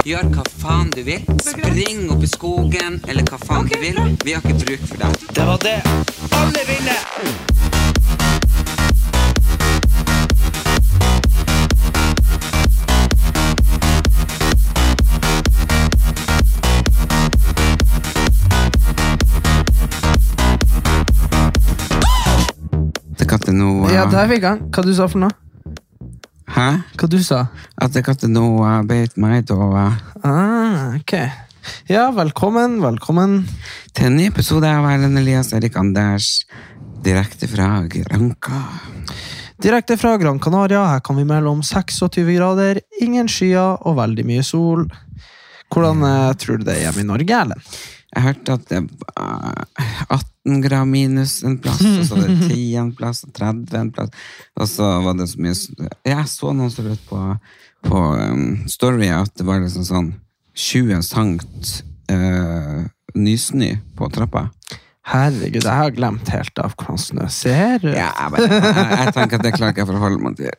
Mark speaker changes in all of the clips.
Speaker 1: Gjør hva faen du vil. Spring opp i skogen, eller hva faen du vil. Vi har ikke bruk for deg.
Speaker 2: Det var det. Alle vinner!
Speaker 1: Det kan ikke noe
Speaker 3: Ja, da er vi i gang. Hva du sa for noe?
Speaker 1: Hæ?
Speaker 3: Hva du sa?
Speaker 1: At jeg ikke noe beit meg da
Speaker 3: Ah, ok. Ja, velkommen, velkommen.
Speaker 1: til en ny episode av Erlend Elias Erik Anders. Direkte fra Granca.
Speaker 3: Direkte fra Gran Canaria. Her kan vi melde om 26 grader, ingen skyer og veldig mye sol. Hvordan eh, tror du det er hjemme i Norge, Erlend?
Speaker 1: Jeg hørte at det var 18 grad minus en plass, og så var det 10 en plass, og 30 en plass. Og så var det så mye Jeg så noen som ut på, på um, Story at det var liksom sånn 20 sankt uh, nysnø på trappa.
Speaker 3: Herregud, jeg har glemt helt av hvordan snø ser ut.
Speaker 1: Ja, men jeg, jeg tenker at det klarer ikke jeg forholde meg til.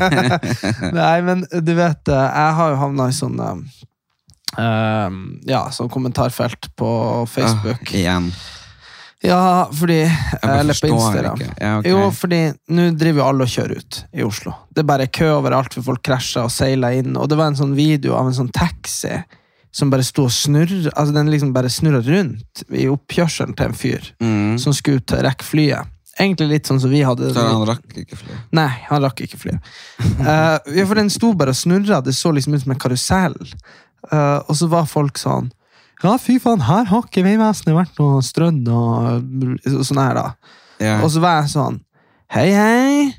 Speaker 3: Nei, men du vet, eh, jeg har jo havna i sånn eh, eh, Ja, sånn kommentarfelt på Facebook.
Speaker 1: Ah, igjen.
Speaker 3: Ja, fordi Eller på Instagram.
Speaker 1: Ja, okay.
Speaker 3: Jo, fordi nå driver jo alle og kjører ut i Oslo. Det er bare kø overalt, for folk krasjer og seiler inn. Og det var en sånn video av en sånn taxi som bare sto og snurra altså den liksom bare snurra rundt i oppkjørselen til en fyr
Speaker 1: Mm.
Speaker 3: som skulle ut rekke flyet. Egentlig litt sånn som vi hadde
Speaker 1: Så han rakk ikke flyet?
Speaker 3: Nei, han rakk ikke flyet. uh, ja, for den sto bare og snurra. Det så liksom ut som en karusell. Eh, og så var folk sånn Ja, fy faen, her har ikke Vegvesenet vært noe strødd og og sånn her, da.
Speaker 1: Yeah.
Speaker 3: Og så var jeg sånn Hei, hei.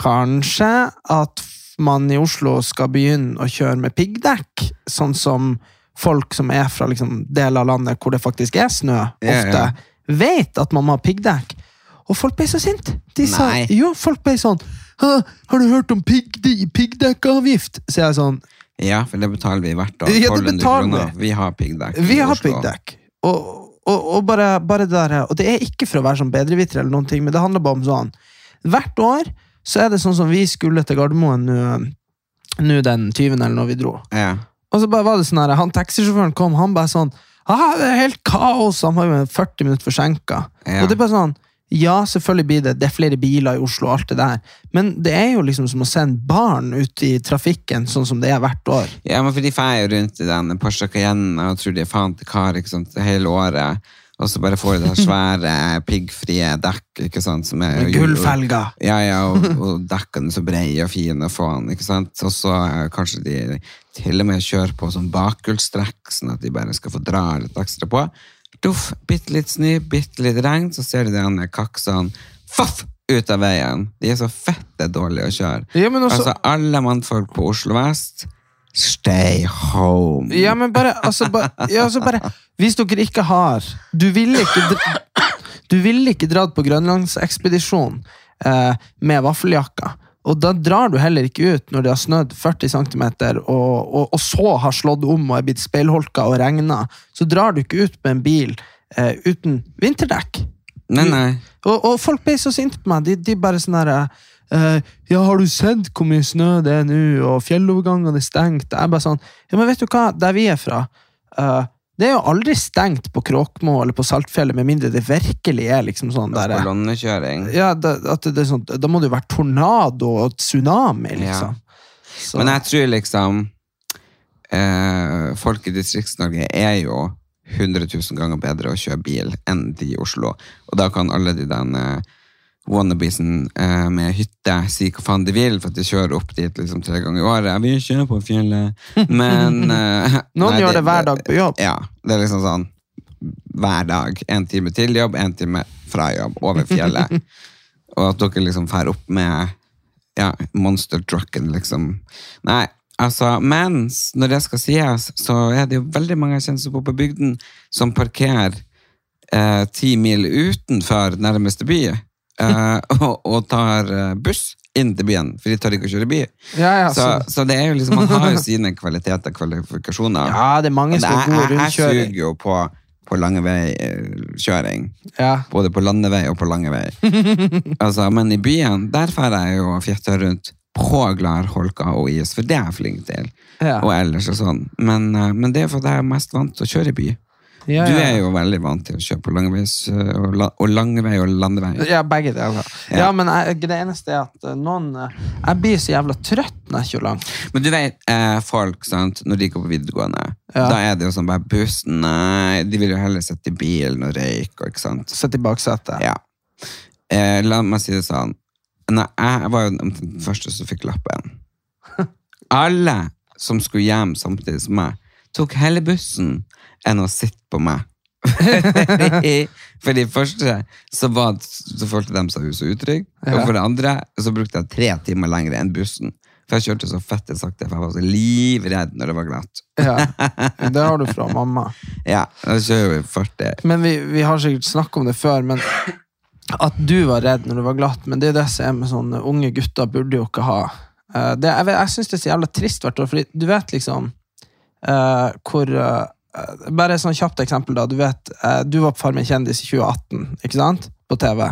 Speaker 3: Kanskje at man i Oslo skal begynne å kjøre med piggdekk, sånn som folk som er fra liksom, deler av landet hvor det faktisk er snø,
Speaker 1: ofte
Speaker 3: ofte
Speaker 1: yeah.
Speaker 3: vet at man må ha piggdekk. Og folk ble så sinte. De sa,
Speaker 1: Nei.
Speaker 3: jo, folk ble sånn Har du hørt om piggde- piggdekkavgift? Så jeg er sånn
Speaker 1: Ja, for det betaler vi hvert år.
Speaker 3: Ja, det betaler.
Speaker 1: Vi har piggdekk.
Speaker 3: Vi har piggdekk. Og, og, og bare, bare det der, og det er ikke for å være sånn bedreviter, eller noen ting, men det handler bare om sånn Hvert år så er det sånn som vi skulle til Gardermoen nå den 20. eller når vi dro.
Speaker 1: Ja.
Speaker 3: Og så bare var det sånn her, han taxisjåføren kom, han bare sånn ah, det er helt kaos! Han var jo 40 minutter forsinka.
Speaker 1: Ja.
Speaker 3: Og det er bare sånn Ja, selvfølgelig blir det Det er flere biler i Oslo, og alt det der, men det er jo liksom som å sende barn ut i trafikken, sånn som det er hvert år.
Speaker 1: Ja, men for de feier rundt i den Porsche Cayenne og tror de er faen til kar ikke sant, hele året. Og så bare får de det svære, piggfrie dekk, ikke sant, som er
Speaker 3: gullfelger.
Speaker 1: Ja, ja, og, og dekkene så breie og fine faen, ikke sant. Og så eh, kanskje de til og med kjører på sånn bakhjulstrekk, sånn at de bare skal få dra litt ekstra på. Duff, bitte litt snø, bitte litt regn, så ser du de kaksene faff, ut av veien. De er så fette dårlige å kjøre.
Speaker 3: Ja, men også,
Speaker 1: Altså, alle mannfolk på Oslo vest, stay home.
Speaker 3: Ja, men bare, altså, bare, ja, altså bare Hvis dere ikke har Du ville ikke dra, Du ville ikke dratt på grønlandsekspedisjon eh, med vaffeljakka. Og da drar du heller ikke ut når det har snødd 40 cm, og, og, og så har slått om og er blitt speilholka og regna. Så drar du ikke ut med en bil eh, uten vinterdekk.
Speaker 1: Nei, nei.
Speaker 3: Og, og folk ble så sinte på meg. De, de bare sånn herre eh, Ja, har du sett hvor mye snø det er nå, og fjellovergangene er stengt? Jeg bare sånn Ja, men vet du hva, der vi er fra eh, Det er jo aldri stengt på Kråkmo eller på Saltfjellet, med mindre det virkelig er liksom sånn der
Speaker 1: Kolonnekjøring.
Speaker 3: ja, da, at det er sånn, Da må det jo være tornado og tsunami, liksom. Ja.
Speaker 1: Men jeg tror liksom eh, Folk i Distrikts-Norge er jo 100 000 ganger bedre å kjøre bil enn de i Oslo. Og da kan alle de den eh, wannabiesen eh, med hytte si hva faen de vil, for at de kjører opp dit liksom tre ganger i året. Vi kjører kjøre på fjellet, men eh,
Speaker 3: Noen
Speaker 1: nei,
Speaker 3: gjør det hver dag på jobb.
Speaker 1: Ja, det er liksom sånn hver dag. En time til jobb, en time fra jobb, over fjellet. Og at dere liksom drar opp med ja, monster trucken, liksom. Nei, Altså, mens når det skal sies, så er det jo veldig mange jeg kjenner som bor på bygden, som parkerer eh, ti mil utenfor nærmeste by, og, og tar eh, buss inn til byen, for de tør ikke å kjøre bil.
Speaker 3: Ja, ja,
Speaker 1: så,
Speaker 3: så-
Speaker 1: det er jo liksom, man har jo sine kvaliteter og kvalifikasjoner.
Speaker 3: Ja, det er mange som er
Speaker 1: gode
Speaker 3: rundkjøring.
Speaker 1: jeg, suger jo på, på langeveikjøring.
Speaker 3: Ja.
Speaker 1: Både på landevei og på lange vei. altså, men i byen, der drar jeg jo fjetta rundt på Glarholka og is, for det er jeg flink til.
Speaker 3: Ja.
Speaker 1: Og ellers og sånn. Men, eh, men det er fordi jeg er mest vant til å kjøre i by.
Speaker 3: Ja,
Speaker 1: Du er jo veldig vant til å kjøre på langeveis, eh, og, la, og landevei.
Speaker 3: Ja, begge deler. Ja, men jeg, det eneste er at eh, noen eh, Jeg blir så jævla trøtt når jeg kjører langt.
Speaker 1: Men du vet, eh, folk, sant, når de går på videregående,
Speaker 3: Ja.
Speaker 1: da er det jo sånn bare bussen, nei, de vil jo heller sitte i bilen og røyke, ikke sant?
Speaker 3: Sitte i baksetet.
Speaker 1: Ja. Eh, la meg si det sånn. Nei, jeg var jo den første som fikk lappen. Alle som skulle hjem samtidig som meg, tok hele bussen enn å sitte på meg. for det første så, var, så følte de seg så utrygge, og for det andre så brukte jeg tre timer lenger enn bussen. For jeg kjørte så fette sakte, for jeg var så livredd når det var glatt.
Speaker 3: Ja. Det har du fra mamma.
Speaker 1: Ja, da kjører vi 40.
Speaker 3: Men vi, vi har sikkert snakket om det før, men at du var redd når det var glatt, men det er det som er med sånne unge gutter, burde jo ikke ha. Eh, Det, jeg jeg syns det er så jævla trist hvert år, for du vet liksom uh, hvor eh, Bare et sånn kjapt eksempel, da. Du vet, eh, du var på Farmen kjendis i 2018, ikke sant? På TV.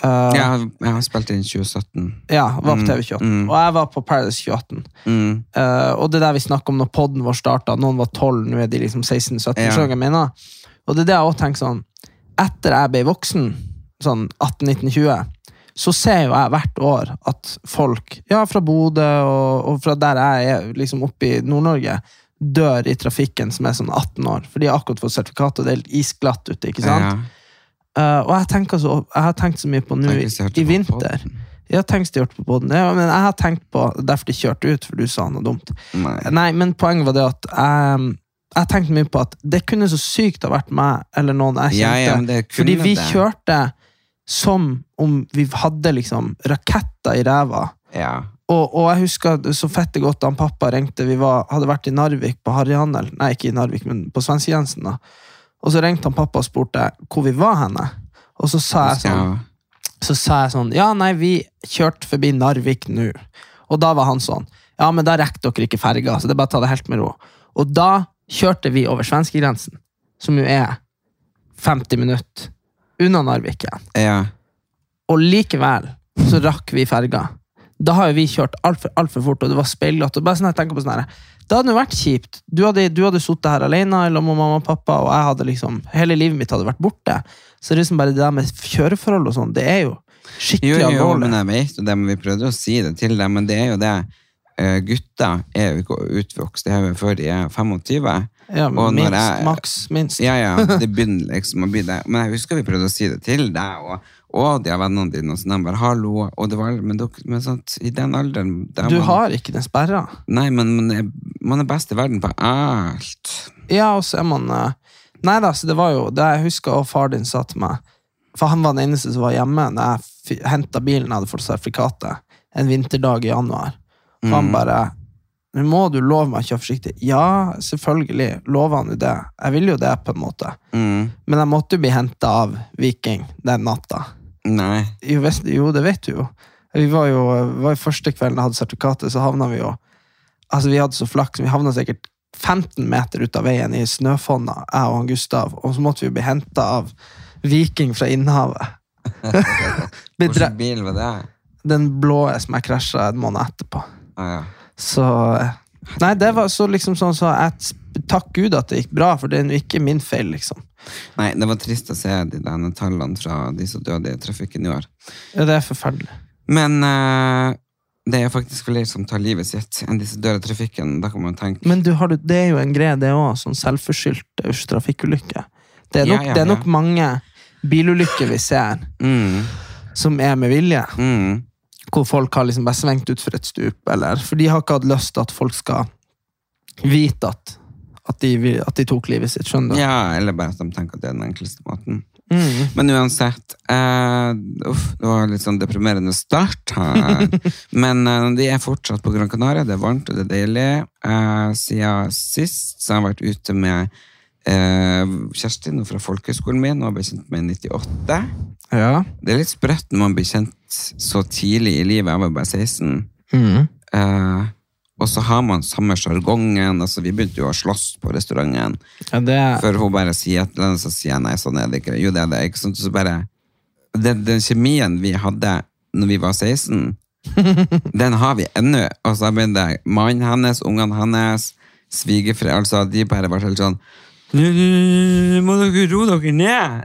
Speaker 3: Uh,
Speaker 1: Jeg, jeg har spilt inn 2017.
Speaker 3: ja, var på
Speaker 1: Mm,
Speaker 3: TV 28.
Speaker 1: mm.
Speaker 3: Og jeg var på Paradise 2018.
Speaker 1: Mm.
Speaker 3: Uh, og det er der vi snakker om når podden vår starta. Noen var 12, nå er de liksom 16-17.
Speaker 1: Ja.
Speaker 3: Og det er det jeg også tenker sånn Etter jeg ble voksen, sånn 18-19-20, så ser jo jeg hvert år at folk ja, fra Bodø og, og fra der jeg er, liksom oppe i Nord-Norge, dør i trafikken som er sånn 18 år. For de har akkurat fått sertifikat, og det er isglatt ute. ikke sant?
Speaker 1: Ja.
Speaker 3: Uh, og jeg, så, jeg har tenkt så mye på nå i, vinter. Ja, tenk de hørte på podden. Ja, men jeg har tenkt på Derfor de kjørte ut, for du sa noe dumt.
Speaker 1: Nei.
Speaker 3: Nei, men poenget var det at jeg, jeg tenkte mye på at det kunne så sykt ha vært meg eller noen jeg kjente.
Speaker 1: ja, ja,
Speaker 3: fordi vi
Speaker 1: det.
Speaker 3: kjørte som om vi hadde liksom raketter i ræva.
Speaker 1: Ja.
Speaker 3: Og, og jeg husker så fette godt han pappa ringte. Vi var, hadde vært i Narvik på harryhandel. Nei, ikke i Narvik, men på svenskegrensen. da. Og så ringte han pappa og spurte hvor vi var henne. Og så sa jeg sånn så sa jeg sånn, ja nei, vi kjørte forbi Narvik nå. Og da var han sånn, ja men da rekker dere ikke ferga, så det er bare å ta det helt med ro. Og da kjørte vi over svenskegrensen, som jo er 50 minutter unna Narvik igjen.
Speaker 1: ja.
Speaker 3: Og likevel så rakk vi ferga. Da har jo vi kjørt altfor alt for fort, og det var speilglatt. Og bare sånn jeg tenker på sånn her, Det hadde jo vært kjipt. Du hadde, du hadde sittet her alene eller med mamma og pappa, og jeg hadde liksom, hele livet mitt hadde vært borte. Så det er liksom bare det der med kjøreforhold og sånn, det er jo
Speaker 1: Jo,
Speaker 3: skikkelig
Speaker 1: jo,
Speaker 3: alvorlig.
Speaker 1: men jeg vet og det, men vi prøvde å si det til dem, men det er jo det. Eh, gutter er jo ikke utvokst, det er jo før de er 25.
Speaker 3: Ja,
Speaker 1: Og
Speaker 3: minst,
Speaker 1: jeg-
Speaker 3: maks, minst.
Speaker 1: Ja, ja, det begynner liksom å bli det. Men jeg husker vi prøvde å si det til deg, og, og de av vennene dine, og så de bare, hallo, og det var, men, dere, men sånt, i den alderen... der
Speaker 3: Du
Speaker 1: man-
Speaker 3: har ikke den sperra.
Speaker 1: Nei, men man er, man er best i verden på alt.
Speaker 3: Ja, og så er man eh, Nei da, så det var jo det jeg husker og far din sa til meg For han var den eneste som var hjemme da jeg henta bilen jeg hadde fått sertifikatet en vinterdag i januar. Og han
Speaker 1: Mm.
Speaker 3: bare Nå må du love meg å kjøre forsiktig. Ja, selvfølgelig. Lover han jo det. Jeg vil jo det, på en måte.
Speaker 1: Mm.
Speaker 3: Men jeg måtte jo bli henta av Viking den natta.
Speaker 1: Nei.
Speaker 3: Jo, jo, det vet du jo. Vi var jo var jo første kvelden jeg hadde sertifikatet, så havna vi jo Altså, vi hadde så flaks. Vi havna sikkert 15 meter ut av veien i snøfonna, jeg og han Gustav, og så måtte vi jo bli henta av Viking fra Innhavet.
Speaker 1: Hvilken bil var det?
Speaker 3: den blå som jeg krasja en måned etterpå.
Speaker 1: Ah, ja.
Speaker 3: Så Nei, det var så liksom sånn så jeg Takk Gud at det gikk bra, for det er jo ikke min feil, liksom.
Speaker 1: Nei, det var trist å se de denne tallene fra de som døde i trafikken i år.
Speaker 3: Ja, det er forferdelig.
Speaker 1: Men uh, det er faktisk flere som tar livet sitt enn de som dør i trafikken. Da kan man tenke
Speaker 3: Men du, har du, det er jo en greie, det òg. Sånn selvforskyldt eh, trafikkulykke. Det er
Speaker 1: Ja,
Speaker 3: nok,
Speaker 1: ja,
Speaker 3: det er nok mange bilulykker vi ser
Speaker 1: mm,
Speaker 3: som er med vilje.
Speaker 1: mm,
Speaker 3: Hvor folk har liksom bare svengt utfor et stup, eller For de har ikke hatt lyst til at folk skal vite at, at, de, at de tok livet sitt. Skjønner du?
Speaker 1: Ja, eller bare at de tenker at det er den enkleste måten. Men uansett eh, Uff, det var litt sånn deprimerende start her. Men eh, de er fortsatt på Gran Canaria. Det er varmt og det er deilig. Eh, siden sist så har jeg vært ute med eh, Kjerstin fra folkehøgskolen min og blitt kjent med i 98.
Speaker 3: Ja.
Speaker 1: Det er litt sprøtt når man blir kjent så tidlig i livet. Jeg var bare 16.
Speaker 3: Mm.
Speaker 1: Og så har man samme sjargongen. Altså, vi begynte jo å slåss på restauranten.
Speaker 3: ja det,
Speaker 1: Før hun bare sier et eller annet, så sier jeg nei, sånn er det ikke. Jo, det er det. ikke sant? Så bare, den, den kjemien vi hadde når vi var 16, den har vi ennå. Og så begynte det mannen hennes, ungene hennes, svigerforeldre, altså de bare var helt sånn «Nu, nu, nu, må dere roe dere ned!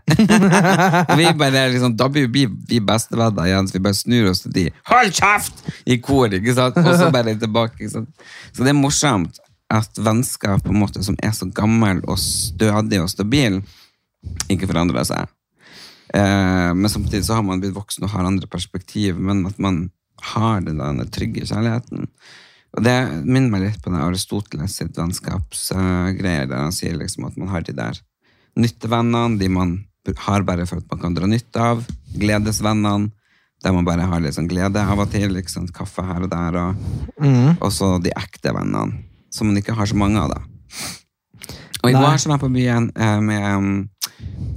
Speaker 1: vi bare liksom, Da blir vi, vi bestevenner igjen, så vi bare snur oss til de. Hold kjeft! I kor, ikke sant? Og så bare tilbake. ikke sant? Så det er morsomt at vennskap på en måte som er så gammel og stødig og stabil, ikke forandrer seg. Eh, men samtidig så har man blitt voksen og har andre perspektiv, men at man har den trygge kjærligheten. Og det minner meg litt på den Aristoteles sitt vennskapsgreier, der han sier liksom at man har de der nyttevennene, de man har bare for at man kan dra nytte av, gledesvennene, der man bare har litt sånn glede av og til, liksom, kaffe her og der, og, og så de ekte vennene, som man ikke har så mange av da. Og i går så var jeg på byen eh, med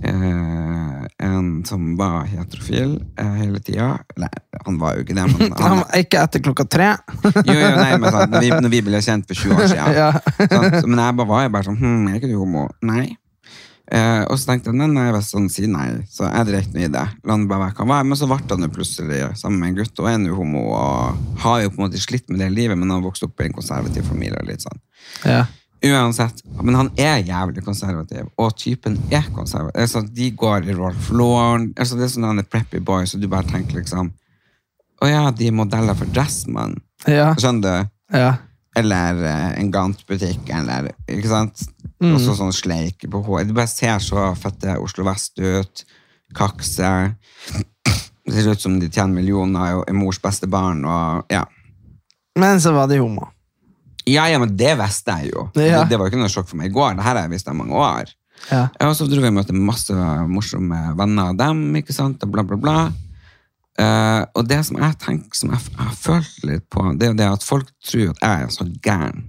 Speaker 1: eh, en som var heterofil eh, hele tida. Nei, han var jo ikke det, men
Speaker 3: han
Speaker 1: han,
Speaker 3: var ikke etter klokka tre.
Speaker 1: jo, jo, nei, men sånn, når, vi, når vi ble kjent for 20 år siden.
Speaker 3: Ja.
Speaker 1: sånn, men jeg bare var jo bare sånn hm, Er ikke du homo? Nei. Eh, og så tenkte jeg nei, hvis han sier nei, så jeg dreit nå i det. La han bare være hva. Men så ble han jo plutselig sammen med en gutt og er nå homo og har jo på en måte slitt med det livet, men han har vokst opp i en konservativ familie. litt sånn.
Speaker 3: Ja.
Speaker 1: Uansett, men han er jævlig konservativ, og typen er konservativ. Altså, de går i Rolf Lauren, altså, det er sånn han er preppy boy, så du bare tenker liksom, å ja, de er modeller for Dressman.
Speaker 3: Ja.
Speaker 1: skjønner du?
Speaker 3: ja.
Speaker 1: Eller uh, en Gant-butikk, eller, ikke sant? Og så sånn sleik på hår. Du bare ser så fette Oslo Vest ut, kakse. Det ser ut som de tjener millioner og er mors beste barn, og ja.
Speaker 3: Men så var de homo.
Speaker 1: Ja, ja, men det visste jeg jo.
Speaker 3: Ja.
Speaker 1: Det, det var jo ikke noe sjokk for meg i går. Det her har jeg visst i mange år.
Speaker 3: Ja.
Speaker 1: Og så dro vi og møtte masse morsomme venner av dem, ikke sant, og bla, bla, bla. Uh, og det som jeg tenker, som jeg, jeg har følt litt på, det er jo det at folk tror at jeg er så gæren.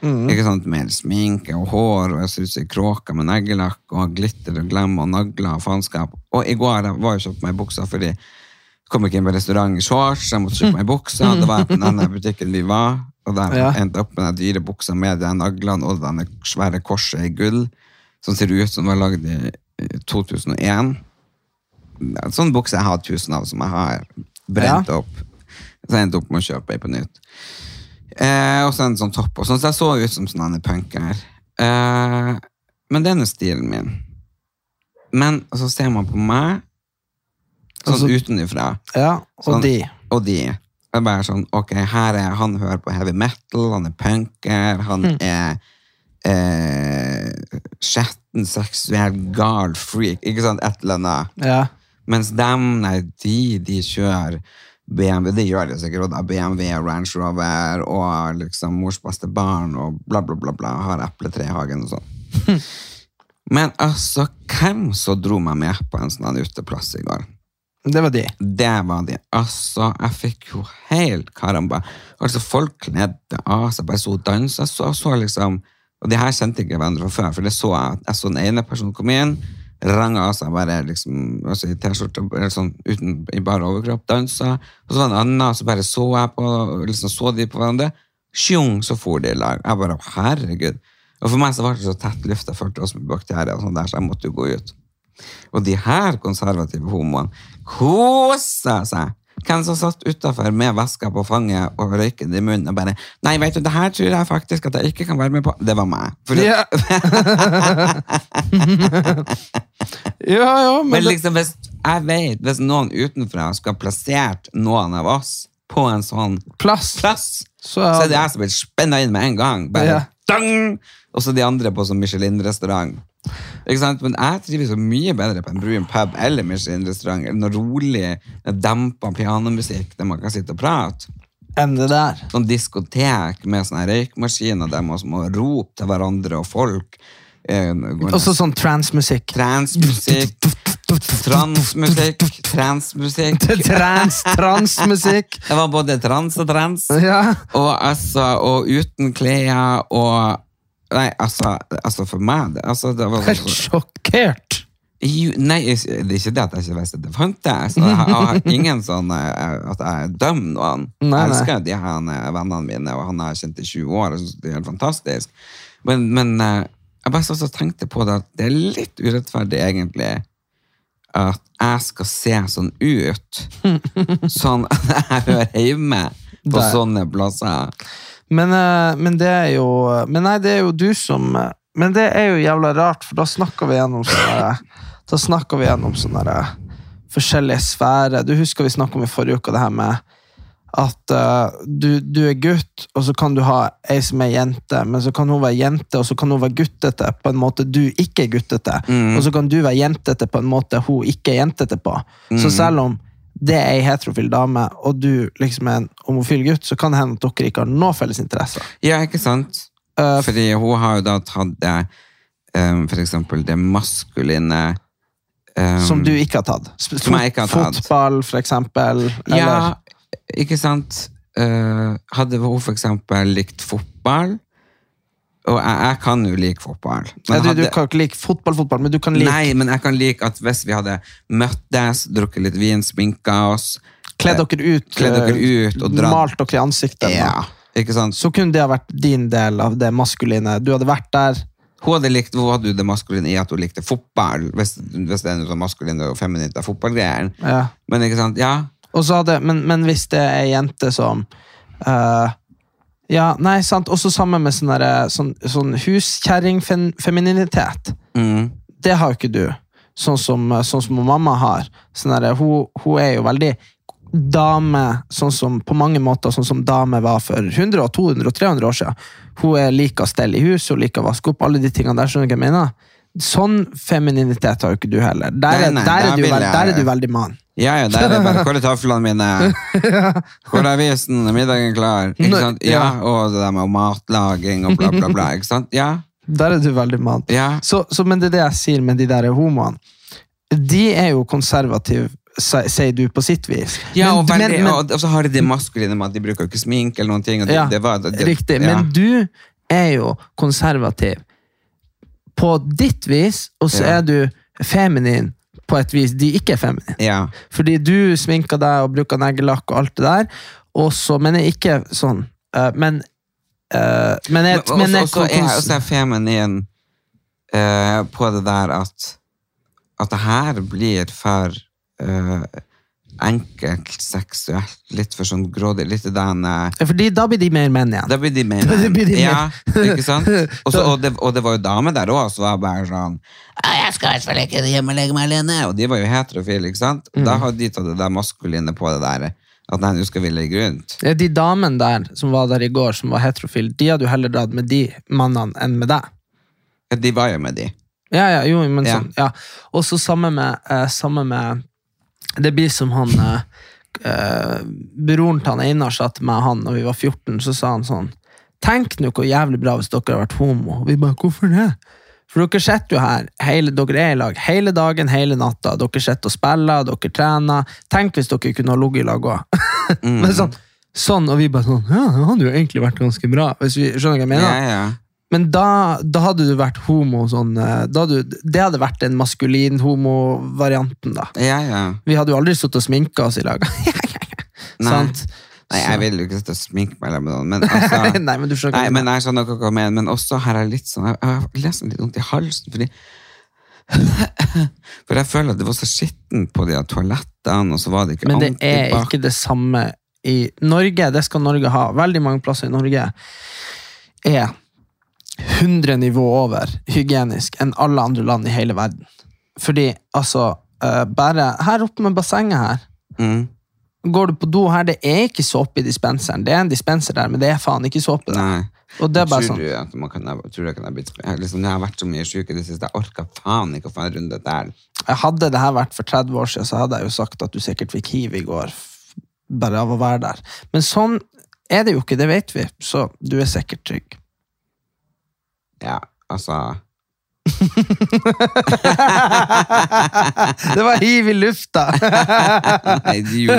Speaker 1: Ikke sant, Med sminke og hår, og jeg ser ut som ei kråke med neglelakk, og glitter og glem og nagler og faenskap. Og i går jeg var jo på meg bukser fordi jeg kom ikke inn på restaurant i shorts, jeg måtte kjøpe meg bukser. Det var på denne butikken vi var, og der
Speaker 3: Ja.
Speaker 1: endte opp med den dyre buksa med de naglene og denne svære korset i gull, som ser ut som den var lagd i i 2001. En sånn bukse jeg har tusen av, som jeg har brent
Speaker 3: Ja.
Speaker 1: opp. Så jeg endte opp med å kjøpe ei på nytt. Eh, og så en sånn topp og sånn, så jeg så ut som sånn punker. Eh, men det er nå stilen min. Men så ser man på meg, sånn
Speaker 3: Altså-
Speaker 1: utenifra,
Speaker 3: ja. Og
Speaker 1: Sånn.
Speaker 3: de.
Speaker 1: og de. Det er bare sånn, ok, her er han hører på heavy metal, han er punker, han er eh, skjetten, seksuell, gal freak, ikke sant, et eller annet.
Speaker 3: Ja.
Speaker 1: Mens dem, nei, de, de kjører BMW, det gjør de sikkert, og BMW, Range Rover, og liksom mors beste barn, og bla, bla, bla, bla, har epletre i hagen og sånn. Men altså, hvem så dro meg med på en sånn uteplass i går?
Speaker 3: Det var de.
Speaker 1: Det var de. Altså, jeg fikk jo helt karamba. Altså, folk kledde av seg, bare så og dansa, så, så liksom Og de her kjente ikke hverandre fra før, for det så jeg. Jeg så den ene personen komme inn, ranga av seg bare liksom, altså i T-skjorte, sånn uten, i bare overkropp, dansa. Og så var det en annen, så bare så jeg på, liksom så de på hverandre. Sjung, så for de i lag. Jeg bare, herregud. Og for meg så var det så tett luft, jeg følte oss med bakterier og sånn der, så jeg måtte jo gå ut. Og de her konservative homoene kosa seg. Hvem som satt utafor med veska på fanget og røyken i munnen og bare 'Nei, vet du, det her tror jeg faktisk at jeg ikke kan være med på.' Det var meg.
Speaker 3: Ja. ja, ja, men
Speaker 1: Men liksom, hvis jeg vet, hvis noen utenfra skulle ha plassert noen av oss på en sånn
Speaker 3: plass.
Speaker 1: plass,
Speaker 3: Så,
Speaker 1: så er det jeg som blir spenna inn med en gang. Bare
Speaker 3: Ja.
Speaker 1: dang! Og så de andre på sånn Michelin-restaurant. Ikke sant? Men jeg trives så mye bedre på en brun pub eller Michelin-restaurant eller noe rolig, dempa pianomusikk der man kan sitte og prate.
Speaker 3: enn det der.
Speaker 1: Sånn diskotek med sånne røykmaskiner der man må rope til hverandre og folk. Eh, går
Speaker 3: Og så sånn transmusikk.
Speaker 1: Transmusikk. Transmusikk. Transmusikk.
Speaker 3: Trans, transmusikk.
Speaker 1: Det var både trans og trans.
Speaker 3: Ja.
Speaker 1: Og altså, og uten klær og Nei, altså, altså for meg det, altså, det var,
Speaker 3: Helt sjokkert.
Speaker 1: Jo, Nei, det er ikke det at jeg ikke visste at det fantes. Jeg, jeg har ingen sånn eh, at jeg dømmer noen.
Speaker 3: Nei.
Speaker 1: Jeg elsker de her eh, vennene mine, og han har jeg kjent i 20 år. og synes det er helt fantastisk. Men, men eh, jeg bare også tenkte på det at det er litt urettferdig, egentlig, at jeg skal se sånn ut. Sånn at jeg hører hjemme på
Speaker 3: det.
Speaker 1: sånne plasser.
Speaker 3: Men, eh, men det er jo Men nei, det er jo du som eh, Men det er jo jævla rart, for da snakker vi gjennom sånne Da snakker vi gjennom sånne forskjellige sfærer. Du husker vi snakket om i forrige uke det her med at uh, du, du er gutt, og så kan du ha ei som er jente, men så kan hun være jente, og så kan hun være guttete på en måte du ikke er guttete. Og så kan du være jentete på en måte hun ikke er jentete på. Så selv om det er ei heterofil dame, og du liksom er en homofil gutt, så kan det hende at dere ikke har noe felles interesser.
Speaker 1: Ja, ikke sant?
Speaker 3: Uh,
Speaker 1: Fordi hun har jo da tatt det, um, for eksempel det maskuline um,
Speaker 3: Som du ikke har tatt. Sp-
Speaker 1: Som jeg ikke har tatt.
Speaker 3: Fotball, for eksempel.
Speaker 1: Ja, ikke sant? Uh, hadde hun for eksempel likt fotball, og jeg, jeg kan jo like fotball.
Speaker 3: Ja, du, du
Speaker 1: hadde-
Speaker 3: kan ikke like fotball, fotball, men du kan like
Speaker 1: Nei, men jeg kan like at hvis vi hadde møttes, drukket litt vin, sminka oss
Speaker 3: Kledd dere ut,
Speaker 1: kledd dere
Speaker 3: eh,
Speaker 1: ut og dratt.
Speaker 3: malt dere i ansiktet.
Speaker 1: Ja, ikke sant?
Speaker 3: Så kunne det ha vært din del av det maskuline. Du hadde vært der.
Speaker 1: Hun hadde, likt, hun hadde jo det maskuline i at hun likte fotball, hvis, hvis det er noe sånn maskulint og feminint av fotballgreier.
Speaker 3: Ja.
Speaker 1: Men ikke sant, ja,
Speaker 3: Og så hadde, men, men hvis det er ei jente som eh, Ja, nei, sant. Også sammen med sånn, sånn, sånn huskjerringfemininitet.
Speaker 1: mm,
Speaker 3: Det har jo ikke du. Sånn som, sånn som mamma har. Sånn derre, hun, hun er jo veldig dame, sånn som på mange måter sånn som dame var for 100, 200 og 300 år siden. Hun er liker å stelle i huset, hun liker å vaske opp, alle de tingene der. skjønner du hva jeg mener? Sånn femininitet har jo ikke du heller. Der,
Speaker 1: Nei, nei,
Speaker 3: der,
Speaker 1: der
Speaker 3: er, du, der er du veldig mann.
Speaker 1: Ja, ja, der er bare Hvor er tøflene mine? Hvor er avisen? Middagen klar? Ikke sant? Ja, og det der med matlaging og bla, bla, bla. Ikke sant? Ja,
Speaker 3: Der er du veldig mann.
Speaker 1: ja.
Speaker 3: Så, så, men det er det jeg sier med de der homoene. De er jo konservative, sier du, på sitt vis.
Speaker 1: Ja, og,
Speaker 3: Men-
Speaker 1: veldig,
Speaker 3: men- men-
Speaker 1: og, og så har de det maskuline med at de bruker ikke smink eller noen ting. Og det,
Speaker 3: Ja,
Speaker 1: det var, det,
Speaker 3: Riktig.
Speaker 1: ja.
Speaker 3: Men du er jo konservativ på ditt vis, og så er du feminin på et vis de ikke er feminine.
Speaker 1: Ja.
Speaker 3: Fordi du sminker deg og bruker neglelakk og alt det der, og så, men er ikke sånn. Uh, men uh, men, jeg, men men
Speaker 1: også, også jeg også er feminin uh, på det der at at det her blir for uh, enkelt seksuelt, litt for sånn grådig, litt den uh,
Speaker 3: fordi da blir de mer menn igjen.
Speaker 1: Da blir de mer
Speaker 3: menn. de mer.
Speaker 1: Ja, ikke sant? Også, og, det, og det var jo damer der òg som var bare sånn 'Jeg skal i hvert fall ikke hjemme og legge meg alene.' Og de var jo heterofile, ikke sant?
Speaker 3: Mm.
Speaker 1: Da hadde de tatt det der maskuline på det der. At nei, nå skal vi legge rundt.
Speaker 3: Ja, De damene der som var der i går, som var heterofile, de hadde jo heller dratt med de mannene enn med deg.
Speaker 1: Ja, de var jo med de.
Speaker 3: Ja, ja, jo, men
Speaker 1: Ja.
Speaker 3: sånn, ja. Og så samme med, eh, samme med Det blir som han eh, eh, Broren til han Einar sa til meg han da vi var 14, så sa han sånn Tenk nå hvor jævlig bra hvis dere har vært homo. Og vi bare, hvorfor det? For dere sitter jo her, hele, dere er i lag hele dagen, hele natta. Dere sitter og spiller, dere trener. Tenk hvis dere kunne ha ligget i lag òg. Men sånn, sånn, og vi bare sånn Ja, det hadde jo egentlig vært ganske bra. Hvis vi, skjønner hva jeg mener?
Speaker 1: Ja, ja.
Speaker 3: Men da, da hadde du vært homo sånn eh, hadde, Det hadde vært den maskulin-homo-varianten, da.
Speaker 1: ja, ja.
Speaker 3: Vi hadde jo aldri sittet og sminka oss i lag.
Speaker 1: Nei.
Speaker 3: Sant?
Speaker 1: Nei, jeg vil jo ikke sitte og sminke meg eller noe, men altså
Speaker 3: Nei, men du skjønner
Speaker 1: Nei,
Speaker 3: jeg
Speaker 1: men jeg skjønner hva du mener, men også her er jeg litt sånn Jeg jeg har nesten litt vondt i halsen, fordi For jeg føler at det var så skittent på de toalettene, og så var det ikke
Speaker 3: Men det er ikke det samme i Norge. Det skal Norge ha. Veldig mange plasser i Norge er 100 nivå over hygienisk enn alle andre land i hele verden. Fordi, altså eh, Bare her oppe med bassenget her
Speaker 1: mm.
Speaker 3: Går du på do her, det er ikke såpe i dispenseren. Det er en dispenser der, men det er faen ikke såpe der. Og det er bare
Speaker 1: tror
Speaker 3: sånn
Speaker 1: du kan, jeg tror jeg kan jeg, liksom, jeg har vært så mye sjuk i det siste, jeg orker faen ikke å få en runde der.
Speaker 3: Hadde det her vært for 30 år siden, så hadde jeg jo sagt at du sikkert fikk hiv i går. Bare av å være der. Men sånn er det jo ikke, det vet vi. Så du er sikkert trygg.
Speaker 1: Ja, altså
Speaker 3: Det var hiv i lufta!
Speaker 1: Nei, idiot.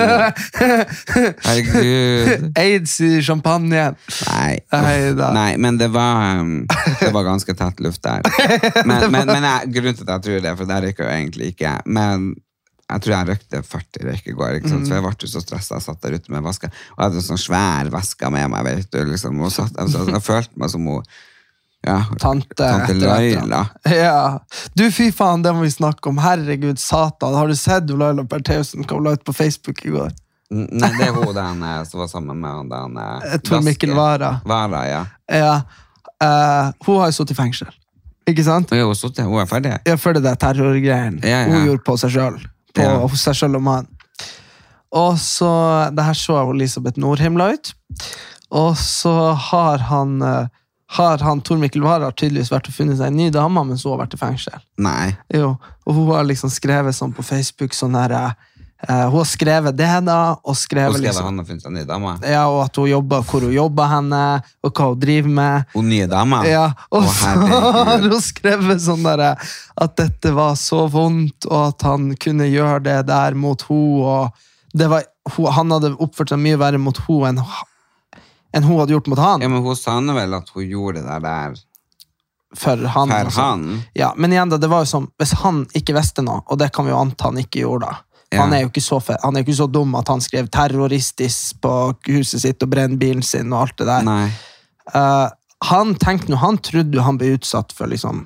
Speaker 1: Herregud.
Speaker 3: Aids i champagnen.
Speaker 1: Nei.
Speaker 3: Nei
Speaker 1: men det var, um, det var ganske tett luft der. Men, men, men jeg, grunnen til at jeg tror det, for der røyker jo egentlig ikke. Men jeg tror jeg røykte 40 røyk i går, ikke sant? så jeg ble så stressa. Jeg satt der ute med vaska, og jeg hadde en sånn svær veske med meg. vet du, liksom, og satt, jeg, jeg følte meg som hun ja,
Speaker 3: Tante,
Speaker 1: tante. Laila.
Speaker 3: Ja. Du, fy faen, det må vi snakke om. Herregud, satan. Har du sett Laila Bertheussen la ut på Facebook i går?
Speaker 1: Nei, det er hun den eh, som var sammen med han den eh,
Speaker 3: Tor Mikkel. Wara.
Speaker 1: Vara, ja.
Speaker 3: Ja. Uh, hun har jo sittet i fengsel. Ikke sant?
Speaker 1: Og hun, er ferdig.
Speaker 3: Ja, for det der terrorgreiene
Speaker 1: Ja, ja.
Speaker 3: hun gjorde på seg sjøl. På
Speaker 1: Ja.
Speaker 3: seg sjøl og mannen. Og så Det her så Elisabeth Nordhimla la ut. Og så har han eh, har han Tor Mikkel Wara tydeligvis vært og funnet seg en ny dame mens hun har vært i fengsel.
Speaker 1: Nei.
Speaker 3: Jo, og hun har liksom skrevet sånn på Facebook sånn her eh, Hun har skrevet det, da, og skrevet
Speaker 1: Hun skrevet
Speaker 3: liksom
Speaker 1: han har funnet seg en ny dame.
Speaker 3: ja, og at hun jobber hvor hun jobber henne, og hva hun driver med.
Speaker 1: Hun nye dama?
Speaker 3: Ja, og
Speaker 1: Å,
Speaker 3: så har hun skrevet sånn der, at dette var så vondt, og at han kunne gjøre det der mot henne. Og det var, hun, han hadde oppført seg mye verre mot henne enn, enn hun hadde gjort mot han.
Speaker 1: Ja, men hun sa nå vel at hun gjorde det der
Speaker 3: For han.
Speaker 1: for
Speaker 3: sånn.
Speaker 1: han.
Speaker 3: Ja, men igjen da, det var jo som, hvis han ikke visste noe, og det kan vi jo anta han ikke gjorde da,
Speaker 1: Ja.
Speaker 3: han, er jo ikke så han er ikke så dum at han skrev terroristisk på huset sitt og brenner bilen sin og alt det der.
Speaker 1: Nei.
Speaker 3: Uh, han tenkte nå, han trodde han ble utsatt for liksom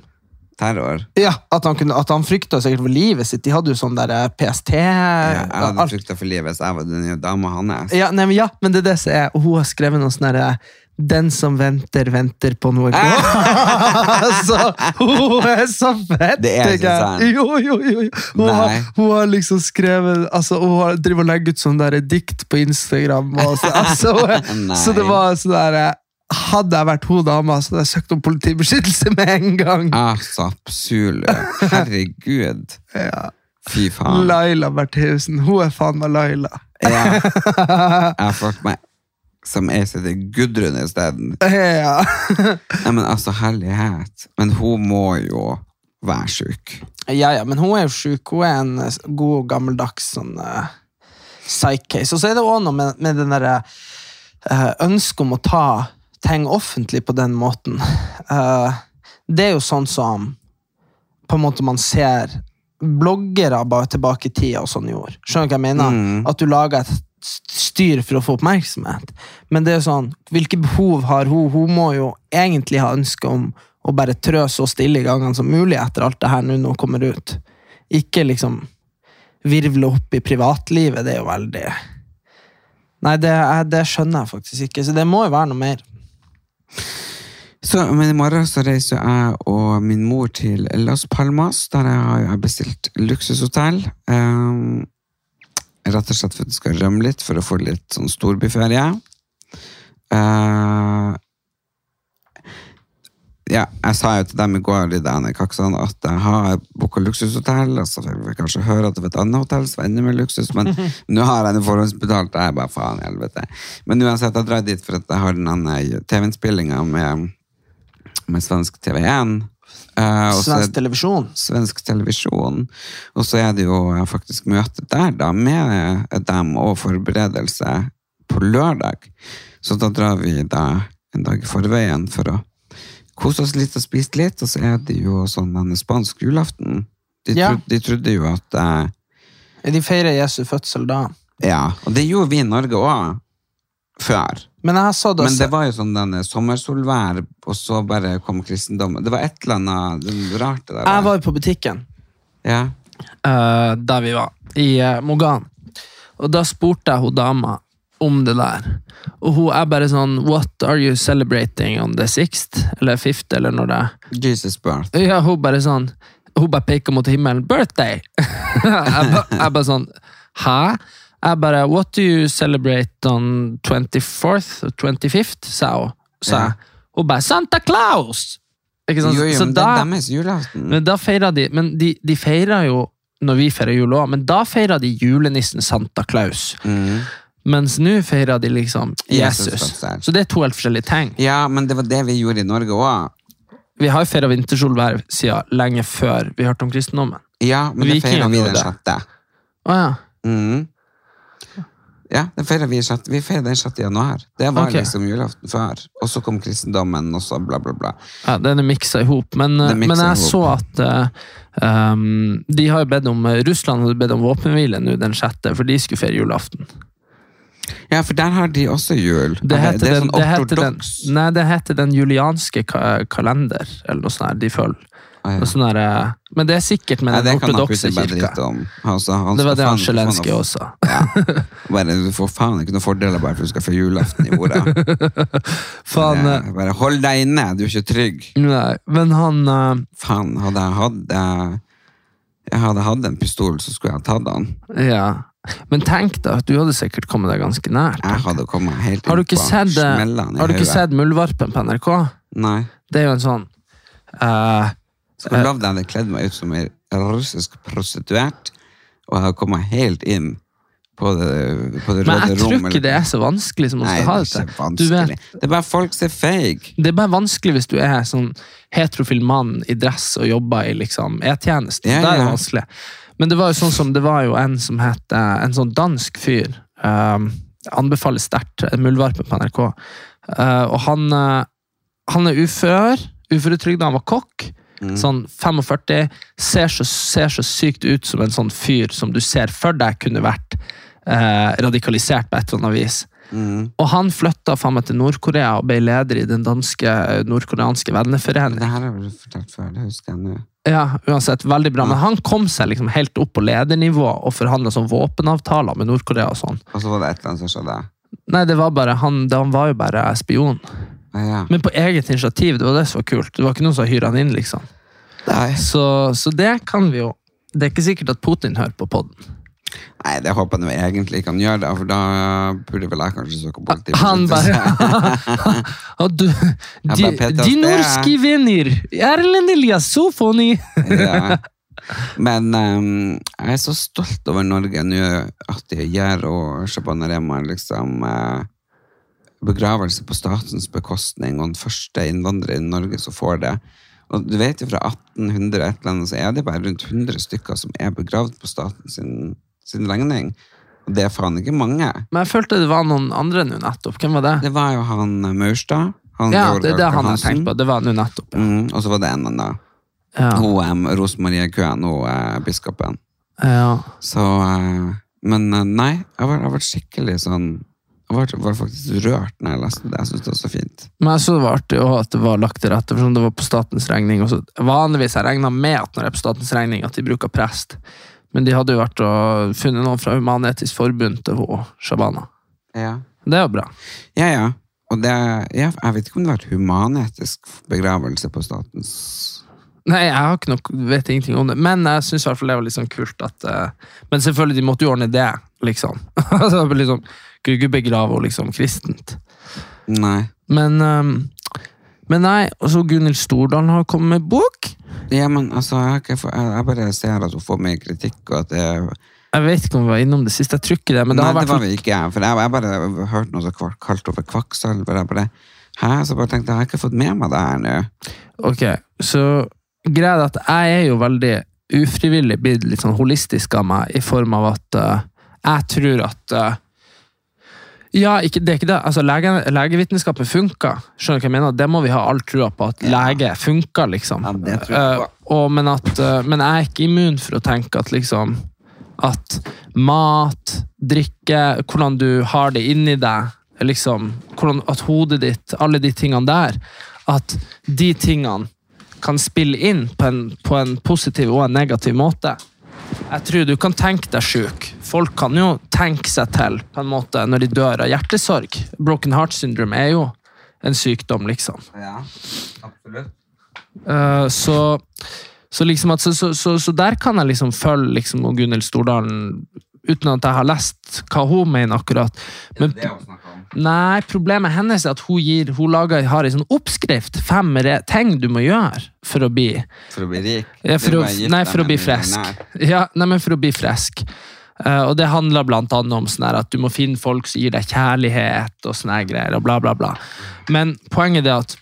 Speaker 1: Terror.
Speaker 3: Ja, at han, kunne, at han frykta sikkert for livet sitt. De hadde jo sånn der eh, PST
Speaker 1: Ja, jeg hadde frykta for livet hvis jeg var den nye dama hans.
Speaker 3: Ja, nei, men ja, men det er det som er Og hun har skrevet noe sånn derre Den som venter, venter på noe godt. altså, hun er så fett!
Speaker 1: Det er
Speaker 3: jeg.
Speaker 1: sant.
Speaker 3: Jo, jo, jo. Hun, har, hun har liksom skrevet altså, Hun har driver og legger ut sånn der dikt på Instagram. Og så, altså, hun så det var sånn der Hadde jeg vært hun dama, så hadde jeg søkt om politibeskyttelse med en gang.
Speaker 1: Altså, absolutt. Herregud.
Speaker 3: Ja.
Speaker 1: Fy faen.
Speaker 3: Laila Bertheussen. Hun er faen meg Laila.
Speaker 1: Ja. Jeg har fått meg som ei som heter Gudrun isteden.
Speaker 3: Ja.
Speaker 1: Nei, men altså, herlighet. Men hun må jo være sjuk.
Speaker 3: Ja, ja, men hun er jo sjuk. Hun er en eh, god, gammeldags sånn uh, psych-case. Og så er det også noe med, med den derre uh, ønsket om å ta ting offentlig på den måten. Eh, det er jo sånn som på en måte man ser bloggere bare tilbake i tida og sånn gjorde. Skjønner du hva jeg mener?
Speaker 1: Mm.
Speaker 3: At du lager et styr for å få oppmerksomhet. Men det er jo sånn, hvilke behov har hun? Hun må jo egentlig ha ønske om å bare trø så stille i gangene som mulig etter alt det her nå nå kommer ut. Ikke liksom virvle opp i privatlivet, det er jo veldig Nei, det, det skjønner jeg faktisk ikke, så det må jo være noe mer.
Speaker 1: Så, men i morgen så reiser jeg og min mor til Las Palmas, der jeg har bestilt luksushotell. Um, rett og slett for at jeg skal rømme litt, for å få litt sånn storbyferie. Uh, ja, jeg sa jo til dem i går i denne kaksen at jeg har booka luksushotell. Og så fikk vi kanskje høre at det var et annet hotell som var enda mer luksus, men nå har jeg det forhåndsbetalt. og Jeg er bare faen i helvete. Men uansett, jeg drar dit for at jeg har den TV-innspillinga med, med svensk TV1. Uh, er-
Speaker 3: Svensk televisjon.
Speaker 1: svensk televisjon. Og så er det jo eh, faktisk møte der, da, med dem og forberedelse på lørdag. Så da drar vi da en dag i forveien for å kose oss litt og spist litt, og så er det jo sånn en spansk julaften. De,
Speaker 3: Ja.
Speaker 1: trodde, de trodde jo at eh,
Speaker 3: De feirer Jesu fødsel da.
Speaker 1: Ja, og det gjorde vi i Norge òg. Før.
Speaker 3: Men jeg så det,
Speaker 1: Men det var jo sånn denne sommersolvær, og så bare kom kristendommen. Det var et eller annet rart, det der.
Speaker 3: Jeg var jo på butikken
Speaker 1: Ja.
Speaker 3: eh, der vi var, i uh, Mogan. Og da spurte jeg hun dama om det der. Og hun er bare sånn What are you celebrating on the sixth? Eller fifth, eller når det er?
Speaker 1: Jesus birth.
Speaker 3: Ja, hun bare sånn Hun bare peker mot himmelen. Birthday! jeg, ba, jeg bare sånn Hæ? Jeg bare What do you celebrate on 24th or 25th? sa hun. Sa jeg. Hun bare Santa Claus! Ikke sant?
Speaker 1: Jo, jo, men det
Speaker 3: da-
Speaker 1: er deres julaften.
Speaker 3: men da feirer de Men de, de feirer jo når vi feirer jul òg, men da feirer de julenissen Santa Claus.
Speaker 1: Mm.
Speaker 3: Mens nå feirer de liksom
Speaker 1: Jesus
Speaker 3: Jesus. Så det er to helt forskjellige ting.
Speaker 1: Ja, men det var det vi gjorde i Norge òg.
Speaker 3: Vi har feira vintersolverv siden lenge før vi hørte om kristendommen.
Speaker 1: Ja, men det feirer vi den sjette.
Speaker 3: Å ja.
Speaker 1: Mm. Ja, det feirer vi, vi feirer den 6. januar. Det var
Speaker 3: okay.
Speaker 1: liksom julaften før. Og så kom kristendommen, og så bla, bla, bla.
Speaker 3: ja den er miksa i hop. Men, eh, men jeg så at uh, um, de har jo bedt om, Russland hadde bedt om våpenhvile nå den 6., for de skulle feire julaften.
Speaker 1: Ja, for der har de også jul.
Speaker 3: Det heter,
Speaker 1: det er
Speaker 3: den,
Speaker 1: sånn
Speaker 3: det, heter den,
Speaker 1: ortodoks.
Speaker 3: nei, det heter den julianske ka kalender, eller noe sånt. De følger.
Speaker 1: Ah, ja.
Speaker 3: Sånn eh, men det er sikkert med den
Speaker 1: han
Speaker 3: ortodokse kirka.
Speaker 1: Altså, han
Speaker 3: Det var det han Zelenskyj også.
Speaker 1: Ja. Bare, du får faen ikke noen fordeler bare for du skal få julaften i ordet.
Speaker 3: Faen, eh,
Speaker 1: Bare, bare hold deg inne, du er ikke trygg.
Speaker 3: nei, men han uh,
Speaker 1: Faen, hadde jeg hatt Jeg hadde hatt en pistol, så skulle jeg ha tatt den.
Speaker 3: Ja. Men tenk da, du hadde sikkert kommet deg ganske nært.
Speaker 1: Jeg hadde kommet helt
Speaker 3: Har du ikke sett, eh, har du ikke sett Muldvarpen på NRK?
Speaker 1: Nei.
Speaker 3: Det er jo en sånn uh,
Speaker 1: Skulle lovd jeg hadde kledd meg ut som en russisk prostituert, og jeg hadde kommet helt inn på det, på det
Speaker 3: Men jeg tror
Speaker 1: ikke
Speaker 3: ikke det er så vanskelig som man
Speaker 1: Nei,
Speaker 3: skal ha
Speaker 1: det
Speaker 3: det
Speaker 1: er ikke vanskelig. Det er bare folk som er feige.
Speaker 3: det er bare vanskelig hvis du er sånn heterofil mann i dress og jobber i liksom E-tjenesten.
Speaker 1: Ja,
Speaker 3: ja. det
Speaker 1: er
Speaker 3: vanskelig. Men det var jo sånn som det var jo en som het eh, En sånn dansk fyr. Um, anbefaler sterkt Muldvarpen på NRK. Uh, og han, uh, han er ufør. Uføretrygda. Han var kokk.
Speaker 1: Mm.
Speaker 3: Sånn 45. Ser så, ser så sykt ut som en sånn fyr som du ser for deg kunne vært uh, radikalisert på et eller annet vis.
Speaker 1: Mm.
Speaker 3: Og han flytta faen meg til Nord-Korea og ble leder i den danske nordkoreanske
Speaker 1: Det
Speaker 3: venneforening.
Speaker 1: her har du fortalt før, det husker jeg nå.
Speaker 3: Ja, uansett, veldig bra. Men han kom seg liksom helt opp på ledernivå og forhandla sånn våpenavtaler med Nord-Korea og sånn.
Speaker 1: Og så var det et eller annet som skjedde.
Speaker 3: Nei, det var bare han, han var jo bare spion.
Speaker 1: Ja, ja.
Speaker 3: Men på eget initiativ, det var det som var kult. Det var ikke noen som hyra han inn, liksom.
Speaker 1: Nei.
Speaker 3: Så, så det kan vi jo Det er ikke sikkert at Putin hører på podden.
Speaker 1: Nei, det håper jeg egentlig ikke han gjør, da, for da burde vel jeg kanskje søke politi.
Speaker 3: Han bare du, de, de norske venner! Erlend Elias, så funny!
Speaker 1: ja. Men um, jeg er så stolt over Norge nå at de gjør og Shabanarema liksom uh, begravelse på statens bekostning, og den første innvandrer i Norge som får det. Og du vet jo fra 1800 et eller annet, så er det bare rundt 100 stykker som er begravd på statens sin, sin regning. Og det er faen ikke mange.
Speaker 3: Men jeg følte det var noen andre nå nettopp. Hvem var det?
Speaker 1: Det var jo han eh, Maurstad. Han
Speaker 3: Ja, det er det han har tenkt på. Det var nå nettopp. Ja.
Speaker 1: Mm, og så var det en annen.
Speaker 3: Ja.
Speaker 1: Hun Rosemarie Køen, hun eh, biskopen.
Speaker 3: Ja.
Speaker 1: Så eh, Men eh, nei, jeg var, jeg var skikkelig sånn Jeg var, var faktisk rørt når jeg leste det. Jeg synes det var så fint.
Speaker 3: Men jeg så det var artig også at det var lagt til rette, for sånn det var på statens regning. Også. vanligvis jeg regna med at når det er på statens regning, at de bruker prest. Men de hadde jo vært og funnet noen fra Human-Etisk Forbund til hun, Shabana.
Speaker 1: Ja,
Speaker 3: Det er jo bra.
Speaker 1: ja. ja. Og det, ja, jeg vet ikke om det har vært humanetisk begravelse på statens
Speaker 3: Nei, jeg har ikke noe, vet ingenting om det, men jeg syns det var litt sånn kult at uh, Men selvfølgelig, de måtte jo ordne det, liksom. altså, liksom Kunne ikke begrave henne liksom kristent.
Speaker 1: Nei.
Speaker 3: Men, ehm, men nei, og så Gunhild Stordalen har kommet med bok.
Speaker 1: Ja, men altså, jeg, få- jeg, jeg bare ser at hun får mye kritikk, og at det
Speaker 3: Jeg vet ikke om vi var innom det siste. Jeg tror ikke det, men det
Speaker 1: Nei,
Speaker 3: har
Speaker 1: det
Speaker 3: vært
Speaker 1: var vi ikke. For jeg, jeg bare hørte noe som kalte kalt henne for kvakksalver. Jeg bare Hæ? Så bare tenkte jeg, har ikke fått med meg det her nå.
Speaker 3: Ok, så greia er at jeg er jo veldig ufrivillig blitt litt sånn holistisk av meg, i form av at uh, jeg tror at eh, Ja, ikke, det er ikke det. Altså, lege, legevitenskapen funker. Skjønner du hva jeg mener? Det må vi ha all trua på, at lege funker, liksom.
Speaker 1: Ja, det tror jeg på.
Speaker 3: Eh, og, men, at, uh, men jeg er ikke immun for å tenke at liksom At mat, drikke, hvordan du har det inni deg, liksom, hvordan, at hodet ditt, alle de tingene der At de tingene kan spille inn på en, på en positiv og en negativ måte. Jeg tror du kan tenke deg sjuk. Folk kan jo tenke seg til på en måte når de dør av hjertesorg. Broken heart syndrome er jo en sykdom, liksom.
Speaker 1: Ja, absolutt.
Speaker 3: Uh, så, så, liksom at, så, så, så, der kan jeg liksom følge liksom, Gunhild Stordalen uten at jeg har lest hva hun mener akkurat. Men,
Speaker 1: Det å snakke om.
Speaker 3: nei, problemet hennes er at hun, gir, hun lager, har en sånn oppskrift. Fem ting du må gjøre for å bli
Speaker 1: For å bli rik?
Speaker 3: ja, for å, Nei, for å bli frisk. Ja, nei, men for å bli frisk. Uh, og det handler blant annet om sånn at du må finne folk som gir deg kjærlighet og sånne greier, og bla, bla, bla. Men poenget er at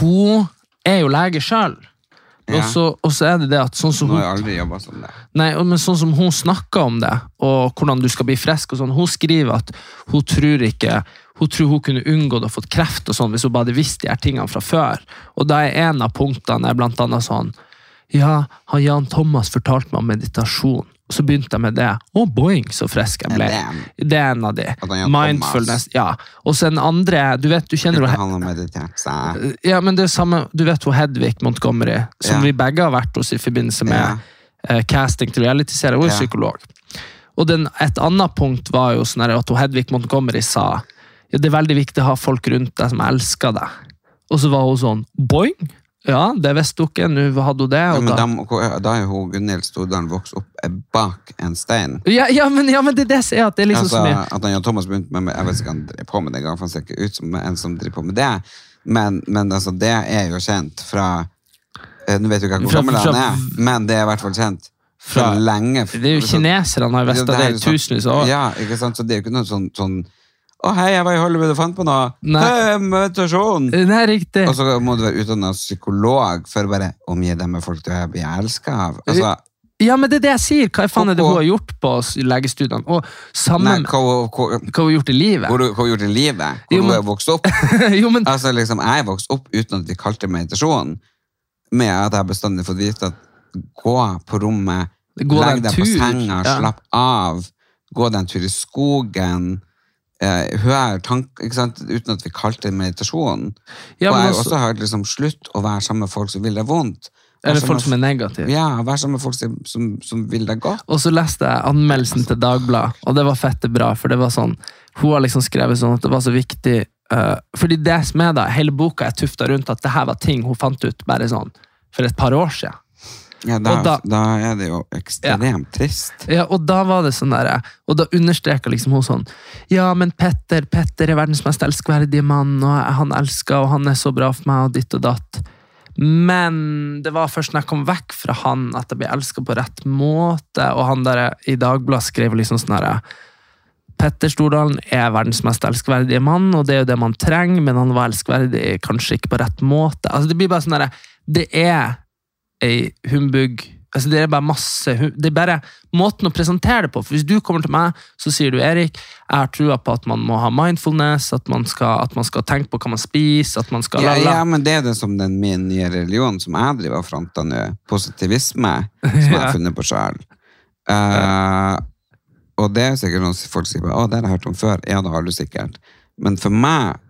Speaker 3: hun er jo lege sjøl. Og, så, er det det at sånn som
Speaker 1: Nå
Speaker 3: hun
Speaker 1: har jeg aldri jobba som det.
Speaker 3: Nei, men sånn som hun snakker om det, og hvordan du skal bli frisk og sånn, hun skriver at hun tror ikke hun tror hun kunne unngått å få kreft og sånn hvis hun bare hadde visst de her tingene fra før. Og da er en av punktene blant annet sånn Ja, han Jan Thomas fortalte meg om meditasjon. Og så begynte jeg med det. Å, boing, så frisk jeg ble.
Speaker 1: det
Speaker 3: er en av de. Mindfulness. Ja. Og så en andre Du vet, du kjenner jo ja, men det er samme, Du vet hun Hedvig Montgomery, som
Speaker 1: Ja.
Speaker 3: vi begge har vært hos i forbindelse med
Speaker 1: Ja.
Speaker 3: eh, casting til realityserie. Hun er
Speaker 1: Ja.
Speaker 3: psykolog. Og den, et annet punkt var jo sånn at hun Hedvig Montgomery sa ja, det er veldig viktig å ha folk rundt deg som elsker deg. Og så var hun sånn boing! Ja, det visste ikke. Nå hadde hun det.
Speaker 1: Ja, men
Speaker 3: da,
Speaker 1: da, er jo Gunhild Stordalen vokst opp eh, bak en stein.
Speaker 3: ja, ja, men, ja, men det er det som er at det er liksom
Speaker 1: altså,
Speaker 3: så mye
Speaker 1: At han Jan Thomas begynte med Jeg vet ikke hva han driver på med det han ser ikke ut som en som driver på med det. Men, men altså, det er jo kjent fra eh, Nå vet du ikke hvor gammel han er, men det er i hvert fall kjent fra,
Speaker 3: Fra-
Speaker 1: lenge.
Speaker 3: Det er jo kineserne har visst
Speaker 1: Ja,
Speaker 3: det
Speaker 1: er sånn-
Speaker 3: tusenvis av år.
Speaker 1: Ja, ikke sant? Så det er jo ikke noe sånn, sånn Å, hei, jeg var i Hollywood og fant på noe.
Speaker 3: Nei.
Speaker 1: Hei!
Speaker 3: Det er riktig.
Speaker 1: Og så må du være utdannet psykolog for å bare omgi dem med folk du er blir elska av. Altså,
Speaker 3: Ja, men det er det jeg sier. Hva faen er det hun har gjort på legestudiene? Og
Speaker 1: nei, hva, hva,
Speaker 3: hva, hun har gjort i livet?
Speaker 1: hvor, hva hun har gjort i livet? Hvor
Speaker 3: Jo, men, hun
Speaker 1: er vokst opp?
Speaker 3: jo, men
Speaker 1: Altså, liksom, jeg er vokst opp uten at vi kalte det meditasjon, med at jeg bestandig fått vite at gå på rommet,
Speaker 3: Gå
Speaker 1: legg deg på senga,
Speaker 3: ja.
Speaker 1: slapp av, gå deg en tur i skogen, eh, høre tanker uten at vi kalte det meditasjon.
Speaker 3: Ja,
Speaker 1: og jeg har
Speaker 3: også-
Speaker 1: også hørt liksom, slutt å være sammen med folk som vil deg vondt.
Speaker 3: Eller folk som er negative.
Speaker 1: Ja, vær sammen med folk som, som, som vil deg godt.
Speaker 3: Og så leste jeg anmeldelsen til Dagbladet, og det var fette bra. For det var sånn, hun har liksom skrevet sånn at det var så viktig uh, Fordi det som er da, hele boka er tufta rundt at det her var ting hun fant ut bare sånn for et par år siden.
Speaker 1: Ja, da, da,
Speaker 3: da-
Speaker 1: er det jo ekstremt trist.
Speaker 3: Ja, og da var det sånn der, og da understreka liksom hun sånn Ja, men Petter Petter er verdens mest elskverdige mann, og han elsker, og han er så bra for meg, og ditt og datt. Men det var først når jeg kom vekk fra han, at jeg ble elska på rett måte. Og han der i Dagbladet skrev liksom sånn herre Petter Stordalen er verdens mest elskverdige mann, og det er jo det man trenger, men han var elskverdig kanskje ikke på rett måte. Altså, det blir bare sånn herre Det er ei humbug. Altså, det er bare masse Det er bare måten å presentere det på. For Hvis du kommer til meg, så sier du Erik, jeg har trua på at man må ha mindfulness, at man skal, at man skal tenke på hva man spiser, at man skal
Speaker 1: Ja, ja, men det er det som den min nye religion som jeg driver og fronter nå, positivisme, som jeg har funnet på sjøl. og det er sikkert noen folk sier å, det har jeg hørt om før. Ja, det har du sikkert. Men for meg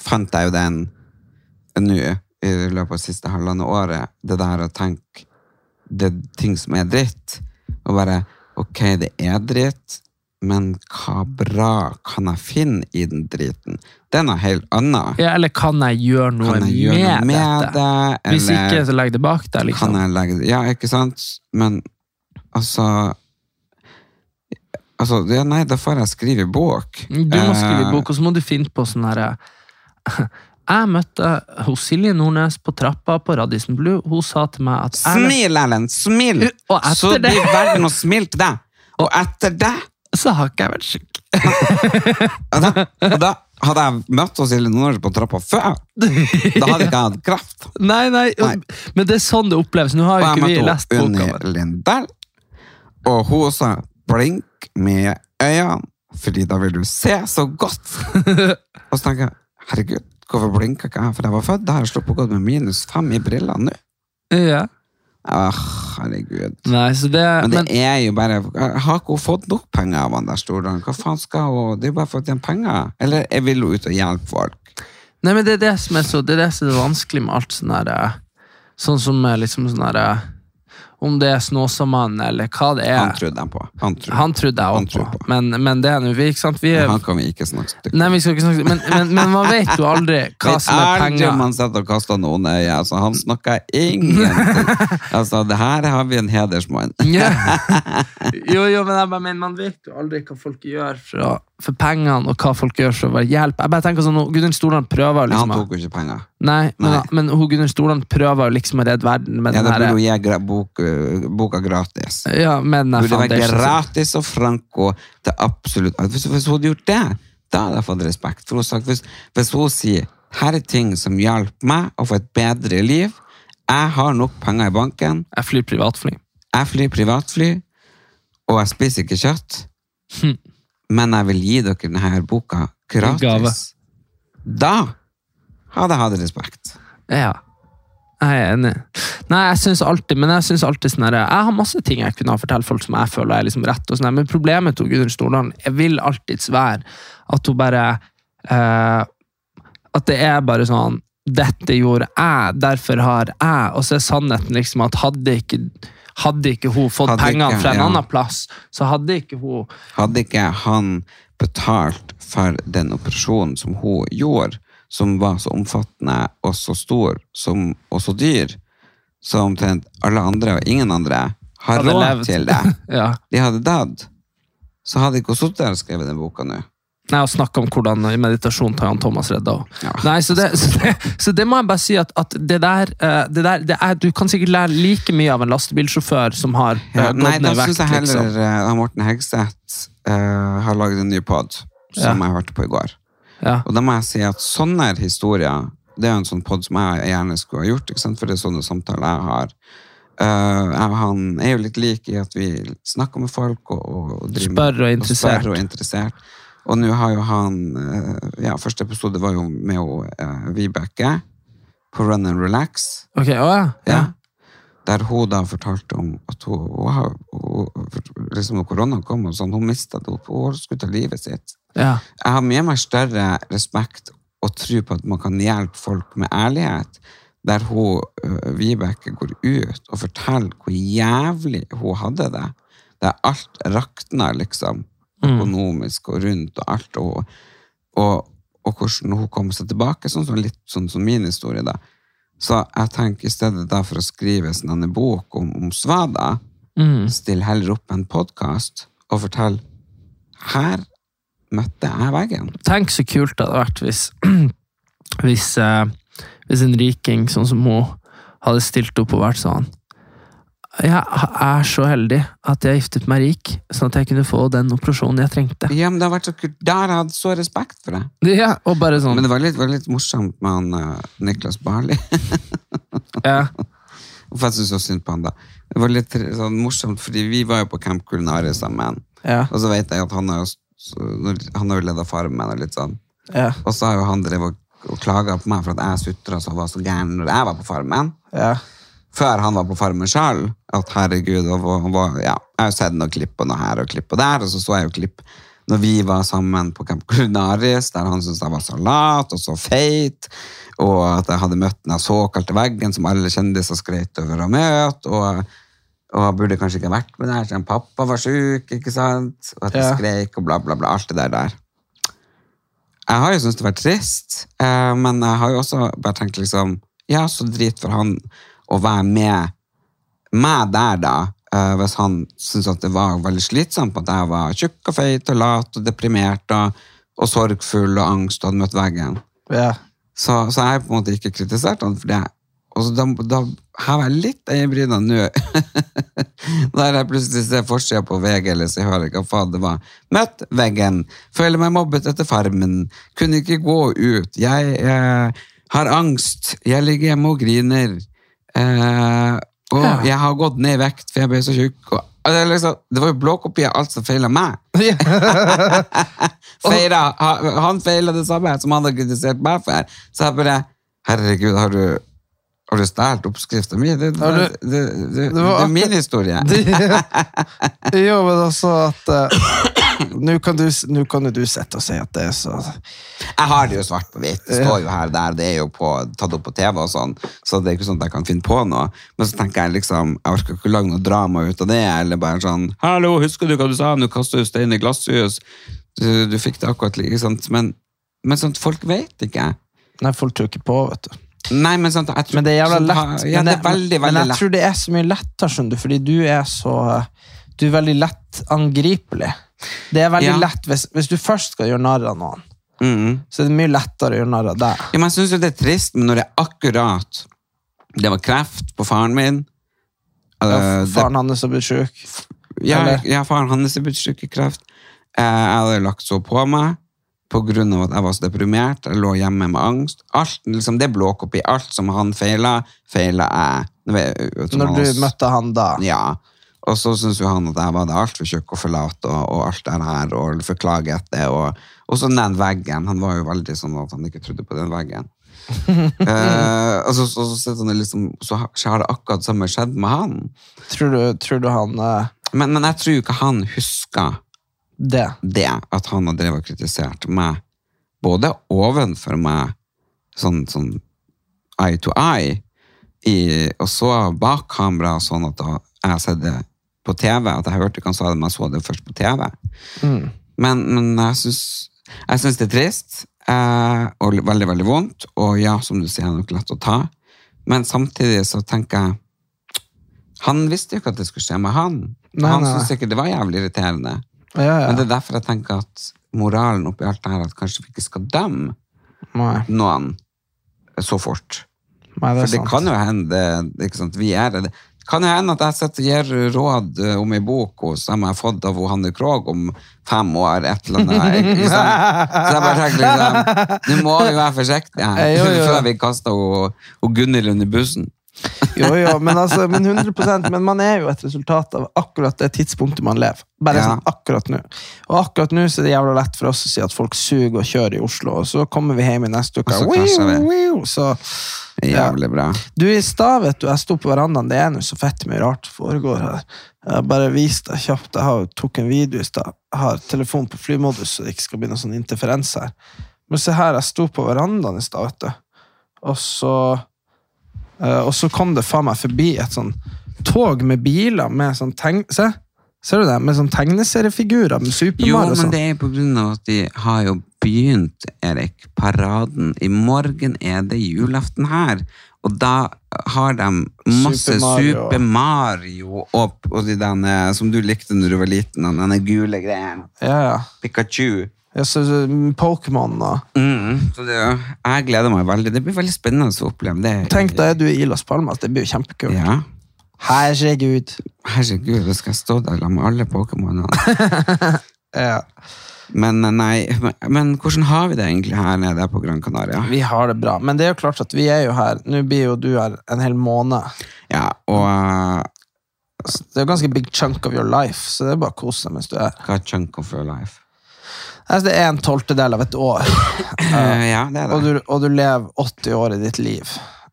Speaker 1: fant jeg jo den nå i løpet av det siste halvannet året, det der å tenke det er ting som er dritt, og bare ok, det er dritt, men hva bra kan jeg finne i den driten? Det er noe helt annet.
Speaker 3: Ja, eller kan jeg gjøre noe,
Speaker 1: jeg gjøre noe
Speaker 3: med,
Speaker 1: med
Speaker 3: dette?
Speaker 1: det?
Speaker 3: Hvis ikke, så legg det bak deg.
Speaker 1: kan
Speaker 3: Liksom.
Speaker 1: jeg legge det Ja, ikke sant? Men altså Altså, ja, nei, da får jeg skrive bok.
Speaker 3: Du må skrive
Speaker 1: Eh,
Speaker 3: bok, og så må du finne på sånn herre Jeg møtte hos Silje Nordnes på trappa på Radisson Blue. Hun sa til meg at
Speaker 1: Smil, Ellen! Smil! Så
Speaker 3: det-
Speaker 1: blir verden å smile til deg. Og etter det
Speaker 3: Så har ikke jeg vært syk.
Speaker 1: og da, og da hadde jeg møtt hos Silje Nordnes på trappa før. Da hadde jeg ikke hatt kraft.
Speaker 3: Nei, nei,
Speaker 1: Nei.
Speaker 3: men det er sånn det oppleves. Nå har jo ikke vi lest boka.
Speaker 1: Unni Lindell, og hun sa blink med øynene, fordi da vil du se så godt. og så tenker jeg, herregud, hvorfor blinka ikke jeg? For jeg var født, da har jeg sluppet å gå med minus fem i brillene nå.
Speaker 3: Ja.
Speaker 1: Åh, herregud.
Speaker 3: Nei, så det,
Speaker 1: Men det
Speaker 3: men,
Speaker 1: er jo bare Har ikke hun fått nok penger av han der Stordalen? Hva faen skal hun Det er jo bare for å tjene penger. Eller jeg vil hun ut og hjelpe folk?
Speaker 3: nei, men det er det som er så Det er det som er vanskelig med alt sånn her eh, Sånn som liksom sånn her eh, Om det er Snåsamannen, eller hva det er.
Speaker 1: Han trodde jeg på. Han trodde,
Speaker 3: Han trodde jeg
Speaker 1: Han
Speaker 3: også
Speaker 1: tror
Speaker 3: på.
Speaker 1: på.
Speaker 3: Men, men det er nå vi, ikke sant? Vi er,
Speaker 1: Han kan vi ikke snakke stygt
Speaker 3: nei, vi skal ikke snakke men, men, men man vet jo aldri hva som er penger.
Speaker 1: Aldri han sitter og kaster noen øye. Altså, han snakker ingenting. altså, det her har vi en hedersmann.
Speaker 3: Ja. Jo, jo, men jeg bare mener, man vet jo aldri hva folk gjør for, å- for pengene, og hva folk gjør for å være hjelp. Jeg bare tenker sånn, Gudrun Stordalen prøver liksom, han
Speaker 1: tok jo ikke penger.
Speaker 3: Nei, men,
Speaker 1: Nei.
Speaker 3: men hun Gunnar Stordalen prøver liksom å redde verden med
Speaker 1: Ja,
Speaker 3: den
Speaker 1: da burde hun gi uh, boka gratis.
Speaker 3: ja, med den
Speaker 1: Burde være gratis og franco til absolutt Hvis, hvis hun hadde gjort det, Da hadde jeg fått respekt. For hun sagt, hvis, hvis hun sier her er ting som hjalp meg å få et bedre liv, jeg har nok penger i banken,
Speaker 3: Jeg flyr privatfly.
Speaker 1: jeg flyr privatfly, og jeg spiser ikke kjøtt, men jeg vil gi dere denne boka gratis. Da hadde hatt respekt.
Speaker 3: Ja. Jeg er enig. Nei, jeg synes alltid Men jeg synes alltid sånn Jeg har masse ting jeg kunne ha fortalt folk som jeg føler er liksom rett. og sånn Men problemet til Gudrun Stordalen Jeg vil alltids være at hun bare eh, At det er bare sånn Dette gjorde jeg, derfor har jeg. Og så er sannheten liksom at hadde ikke hadde ikke hun fått
Speaker 1: Hadde
Speaker 3: pengene
Speaker 1: ikke,
Speaker 3: fra en
Speaker 1: ja.
Speaker 3: annen plass, så hadde ikke hun
Speaker 1: Hadde ikke han betalt for den operasjonen som hun gjorde, som var så omfattende og så stor som, og så dyr, så omtrent alle andre og ingen andre har
Speaker 3: Hadde
Speaker 1: råd
Speaker 3: levd.
Speaker 1: til det.
Speaker 3: ja.
Speaker 1: De hadde dødd. Så hadde ikke hun sittet der og skrevet den boka nå.
Speaker 3: Nei, og snakke om hvordan i meditasjon tar Jan Thomas redda.
Speaker 1: Ja.
Speaker 3: Nei, så det, så, det, så det må jeg bare si at, at det der, eh, det der det er, Du kan sikkert lære like mye av en lastebilsjåfør som har eh,
Speaker 1: Ja,
Speaker 3: gått
Speaker 1: nei, da
Speaker 3: ned i
Speaker 1: syns jeg heller
Speaker 3: Liksom.
Speaker 1: Morten Hegseth uh, har laget en ny pod, som
Speaker 3: Ja.
Speaker 1: jeg hørte på i går.
Speaker 3: Ja.
Speaker 1: Og da må jeg si at sånne historier Det er jo en sånn pod som jeg gjerne skulle ha gjort, for det er sånne samtaler jeg har. Uh, jeg- han er jo litt lik i at vi snakker med folk og, og, driver
Speaker 3: Spør og og
Speaker 1: spør og er interessert. Og nå har jo han uh, Ja, første episode var jo med jo, eh, Vibeke på Run and Relax.
Speaker 3: Ok, å ja. ja.
Speaker 1: Der hun da fortalte om at hun, hun, hun liksom når korona kom, og sånn, hun mista det, hun skulle ta livet sitt.
Speaker 3: Ja.
Speaker 1: Jeg har mye mer større respekt og tro på at man kan hjelpe folk med ærlighet. Der hun, øh, Vibeke går ut og forteller hvor jævlig hun hadde det. Der alt rakna, liksom. Økonomisk og rundt og alt. Og, og, og hvordan hun kom seg tilbake. Sånn som, litt sånn som min historie, da. Så jeg tenker i stedet da for å skrive sånn en bok om, om svada, still heller opp en podkast og fortell her møtte jeg veggen.
Speaker 3: Tenk så kult det hadde vært hvis, hvis, eh, hvis en riking sånn som hun hadde stilt opp og vært sånn Jeg er så heldig at jeg giftet meg rik, sånn at jeg kunne få den operasjonen jeg trengte.
Speaker 1: Ja, men det har vært så kult. Der har jeg hatt så respekt for det.
Speaker 3: Ja, og bare sånn
Speaker 1: Men det var litt, var litt morsomt med han uh, Niklas Barli.
Speaker 3: ja.
Speaker 1: For jeg synes så synd på han da. Det var litt sånn morsomt, fordi vi var jo på Camp Culinaria sammen.
Speaker 3: Ja.
Speaker 1: Og så vet jeg at han har så- han har jo ledet Farmen og litt sånn.
Speaker 3: Ja.
Speaker 1: Og så har jo han drevet og, klaga på meg for at jeg sutra og var så gæren når jeg var på Farmen.
Speaker 3: ja.
Speaker 1: Før han var på Farmen selv, at herregud, og og, og, ja, jeg har jo sett noen klipp og noe her og klipp og der, og så så jeg jo klipp når vi var sammen på Camp Culinaris, der han syntes jeg var så lat og så feit, og at jeg hadde møtt den såkalte veggen som alle kjendiser skreit over å møte, og, og han burde kanskje ikke vært med der, siden pappa var syk, ikke sant? Og at jeg
Speaker 3: Ja.
Speaker 1: skrek og bla, bla, bla, alt det der der. Jeg har jo syntes det var trist, eh, men jeg har jo også bare tenkt liksom, ja, så drit for han å være med meg der da, eh, hvis han syntes at det var veldig slitsomt at jeg var tjukk og feit og lat og deprimert og, og sorgfull og angst og hadde møtt veggen.
Speaker 3: ja.
Speaker 1: Så, så jeg har på en måte ikke kritisert han for det. Og så da, da har jeg litt øyenbrynene nå. Når jeg plutselig ser forsida på VG eller så hører jeg hva faen det var. Møtt veggen. Føler meg mobbet etter farmen. Kunne ikke gå ut. Jeg eh, har angst. Jeg ligger hjemme og griner. Eh, og
Speaker 3: Ja.
Speaker 1: jeg har gått ned i vekt, for jeg ble så tjukk. Og, det, liksom, det var jo blåkopi av alt som feila meg. Feira, han feila det samme som han hadde kritisert meg for. Så jeg bare Herregud, har du har du stjålet oppskrifta mi? Det, det, det, det, det,
Speaker 3: Det var
Speaker 1: er min historie.
Speaker 3: jo, men altså at eh, Nå kan, du, nå kan jo du sitte og si at det er så
Speaker 1: Jeg har det jo svart på hvitt. Det står jo her og der. Det er jo på, tatt opp på TV og sånn, så det er ikke sånn at jeg kan finne på noe. Men så tenker jeg liksom, jeg orker ikke lage noe drama ut av det, eller bare sånn Hallo, husker du hva du sa? Nå kaster du stein i glasshus. Du, du fikk det akkurat like, sant? Men, men sånt, folk vet ikke.
Speaker 3: Nei, folk tror ikke på, vet du.
Speaker 1: Nei, men sant, jeg
Speaker 3: Men det er jævla lett.
Speaker 1: Ja,
Speaker 3: men
Speaker 1: det er veldig,
Speaker 3: men jeg tror det er så mye lettere, skjønner du, fordi du er så Du er veldig lett angripelig. Det er veldig
Speaker 1: Ja.
Speaker 3: lett hvis, hvis du først skal gjøre narr av noen,
Speaker 1: Mm.
Speaker 3: så er det mye lettere å gjøre narr av deg.
Speaker 1: Ja, men jeg synes jo det er trist, men når det er akkurat Det var kreft på faren min.
Speaker 3: Ja,
Speaker 1: eh, det-
Speaker 3: Faren hans har blitt sjuk.
Speaker 1: Ja, ja, faren hans er blitt syk i kreft. Eh, Jeg hadde lagt så på meg. Av at jeg var så deprimert. Jeg lå hjemme med angst. Alt, liksom, det blåk blåkopi. Alt som han feila, feila jeg.
Speaker 3: Når du
Speaker 1: også-
Speaker 3: møtte han da.
Speaker 1: Ja. Og så syntes jo han at jeg var altfor tjukk og for lat og, og alt det her, og forklaget det. Og, og så den veggen. Han var jo veldig sånn at han ikke trodde på den veggen. uh, og så, så, så, liksom, så har- det akkurat samme skjedd med han.
Speaker 3: Tror du, tror du han uh...
Speaker 1: Men, men jeg tror ikke han husker
Speaker 3: det?
Speaker 1: det, at han har drevet og kritisert meg, både ovenfor meg, sånn, sånn eye to eye, i, og så bak kamera, sånn at jeg har sett det på TV, at jeg hørte ikke han sa det, men jeg så det først på TV. Men, men jeg syns jeg syns det er trist, eh, og veldig, veldig vondt, og ja, som du sier, det er nok lett å ta, men samtidig så tenker jeg han visste jo ikke at det skulle skje med han.
Speaker 3: Nei,
Speaker 1: han syntes sikkert det var jævlig irriterende.
Speaker 3: Ja, ja.
Speaker 1: Men det er derfor jeg tenker at moralen oppi alt det her, at kanskje vi ikke skal dømme
Speaker 3: Nei,
Speaker 1: noen så fort.
Speaker 3: nei, det
Speaker 1: For det
Speaker 3: sant.
Speaker 1: kan jo hende, ikke sant, vi er det. Det kan jo hende at jeg sitter og gir råd eh, om ei bok som jeg har fått av Hanne Krogh om fem år, et eller annet. Ikke sant? Så jeg bare tenker liksom, nå må vi være forsiktige her, før vi kaster hun- hun Gunhild under bussen.
Speaker 3: Jo, jo, men, altså, men 100% Men man er jo et resultat av akkurat det tidspunktet man lever. Bare
Speaker 1: Ja.
Speaker 3: sånn akkurat nå. Og akkurat nå så er det jævla lett for oss å si at folk suger og kjører i Oslo, og så kommer vi hjem i neste uke.
Speaker 1: Og så
Speaker 3: Wiu, wiu, Så Ja.
Speaker 1: Jævlig bra.
Speaker 3: Du, i stad, vet du, jeg sto på verandaen, det er nå så fett mye rart foregår her. Jeg bare vis deg kjapt, jeg har, tok en video i stad. Har telefon på flymodus, så det ikke skal bli noen sånn interferens her. Men se her, jeg sto på verandaen i stad, vet du. Og så Og så kom det faen meg forbi et sånn tog med biler med sånn tegn... Se! Ser du det? Med sånn tegneseriefigurer med Super
Speaker 1: Jo,
Speaker 3: Mario og
Speaker 1: men
Speaker 3: sånn.
Speaker 1: det er på grunn av at de har jo begynt, Erik, paraden. I morgen er det julaften her. Og da har de masse
Speaker 3: Super Mario.
Speaker 1: Super Mario og, og de denne, som du likte når du var liten, den denne gule greien.
Speaker 3: Ja, ja.
Speaker 1: Pikachu.
Speaker 3: Så, Pokémon og
Speaker 1: Mm, så det, jeg gleder meg veldig. Det blir veldig spennende å oppleve det.
Speaker 3: Tenk, da er du i Las Palmas. Det blir jo kjempekult.
Speaker 1: Ja.
Speaker 3: Herregud.
Speaker 1: Herregud, da skal jeg stå der med alle Pokémonene.
Speaker 3: Ja.
Speaker 1: Men eh, nei, men, men hvordan har vi det egentlig her nede på Gran Canaria?
Speaker 3: Vi har det bra, men det er jo klart at vi er jo her. Nå blir jo du her en hel måned.
Speaker 1: Ja, og eh,
Speaker 3: Det er jo ganske big chunk of your life, så det er bare å kose seg mens du er her.
Speaker 1: hva er chunk of your life?
Speaker 3: Altså, det er en tolvtedel av et år,
Speaker 1: Uh, ja, det er
Speaker 3: og du, og du lever 80 år i ditt liv.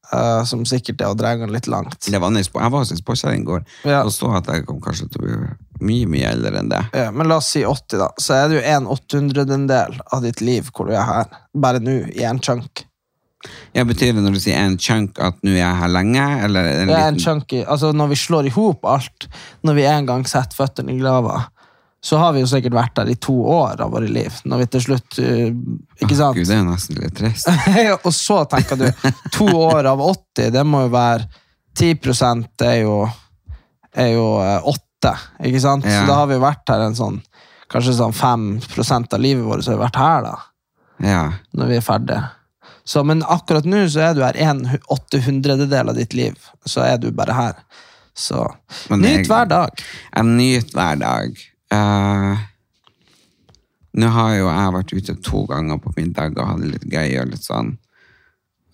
Speaker 3: Uh, som sikkert er å dra den litt langt.
Speaker 1: Det var nyss på, jeg var hos en sportskjerring i går
Speaker 3: Ja.
Speaker 1: og så at jeg kom kanskje til å bli mye, mye eldre enn det.
Speaker 3: Ja, men la oss si 80, da. Så er det jo en åttehundredel av ditt liv hvor du er her. Bare nå, i en chunk.
Speaker 1: Ja, betyr det når du sier en chunk at nå er jeg her lenge, eller en
Speaker 3: Det er en chunk altså Når vi slår i hop alt, når vi en gang setter føttene i grava, så har vi jo sikkert vært der i to år av våre liv. Når vi til slutt uh, Ikke
Speaker 1: sant?
Speaker 3: sant?
Speaker 1: Gud, det er jo nesten litt trist.
Speaker 3: og så tenker du To år av 80, det må jo være 10 er jo, er jo eh, 8, ikke sant?
Speaker 1: Ja.
Speaker 3: Så da har vi vært her en sånn Kanskje sånn 5% av livet vårt så har vi vært her, da.
Speaker 1: Ja.
Speaker 3: Når vi er ferdige. Så, men akkurat nå så er du her en hu- åttehundrededel av ditt liv. Så er du bare her. Så nyt hver dag.
Speaker 1: Jeg nyter hver dag. Eh, nå har jo jeg vært ute to ganger på middag og hatt det litt gøy og litt sånn.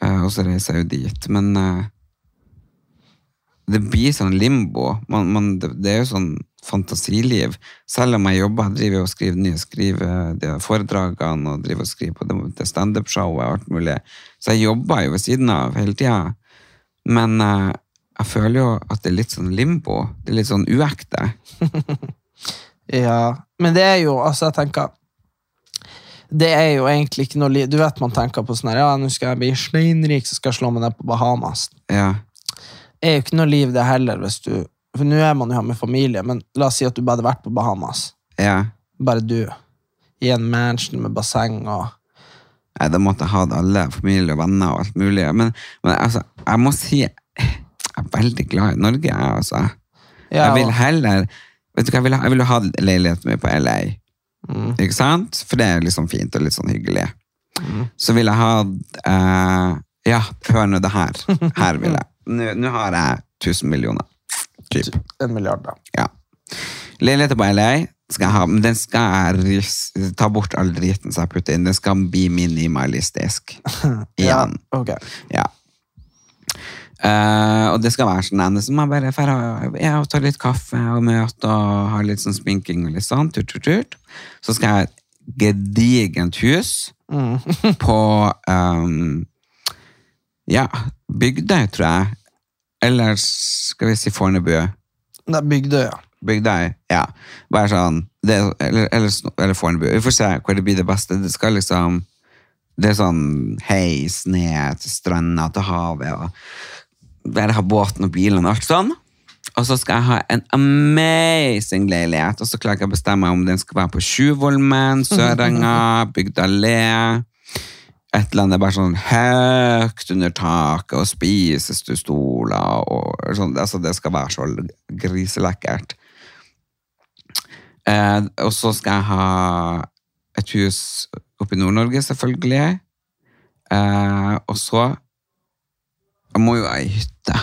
Speaker 1: Eh, og så reiser jeg jo dit. Men eh, det blir sånn limbo. Man, man, det, det er jo sånn fantasiliv. Selv om jeg jobber, jeg driver og skriver nye skriver de foredragene og driver og skriver på det, det stand-up-showet og alt mulig. Så jeg jobber jo ved siden av hele tida. Men jeg føler jo at det er litt sånn limbo. Det er litt sånn uekte.
Speaker 3: Ja, men det er jo, altså jeg tenker Det er jo egentlig ikke noe Du vet man tenker på sånn her Ja, nå skal jeg bli sleinrik, så skal jeg slå meg ned på Bahamas.
Speaker 1: Ja.
Speaker 3: Det er jo ikke noe liv, det heller, hvis du For nå er man jo her med familie, men la oss si at du bare hadde vært på Bahamas.
Speaker 1: ja.
Speaker 3: Bare du. I en mansion med basseng og
Speaker 1: Nei, da måtte jeg hatt alle, familie og venner og alt mulig. Men, men altså, jeg må si jeg er veldig glad i Norge, jeg, altså.
Speaker 3: Ja,
Speaker 1: jeg vil heller Vet du hva, jeg ville, jeg ville ha leiligheten min på LA.
Speaker 3: Mm.
Speaker 1: Ikke sant? For det er sånn fint og litt sånn hyggelig. Så vil jeg ha uh, Ja, hør nå det her. Her vil jeg. Nå, nå har jeg 1000 millioner. Typ.
Speaker 3: en milliard, da.
Speaker 1: Ja. Leiligheter på LA, skal jeg ha, men den skal jeg ta bort all driten som jeg putter inn. Den skal bli minimalistisk. Igjen.
Speaker 3: ok.
Speaker 1: Ja. Eh, og det skal være sånn som jeg bare drar og ja, ta litt kaffe og møte og ha litt sånn sminking og litt sånn. Turt, turt, tut. Så skal jeg ha et gedigent hus på um, ja, Bygdøy, tror jeg. Eller skal vi si Fornebu.
Speaker 3: Det er Bygdøy, ja.
Speaker 1: Bygdøy, ja. Bare sånn, det, eller, eller, eller Fornebu. Vi får se hvor det blir det beste. Det skal liksom Det er sånn heis ned til stranda, til havet, og bare ha båten og bilen og alt sånn. Og så skal jeg ha en amazing leilighet, og så klarer jeg å bestemme om den skal være på Sjuvolmen, Sørenga, Bygda Le. Et eller annet bare sånn høyt under taket, og spisestoler, og sånn. Altså, det skal være så griselekkert. Eh, og så skal jeg ha et hus oppe i Nord-Norge, selvfølgelig. Eh, og så Jeg må jo ha ei hytte.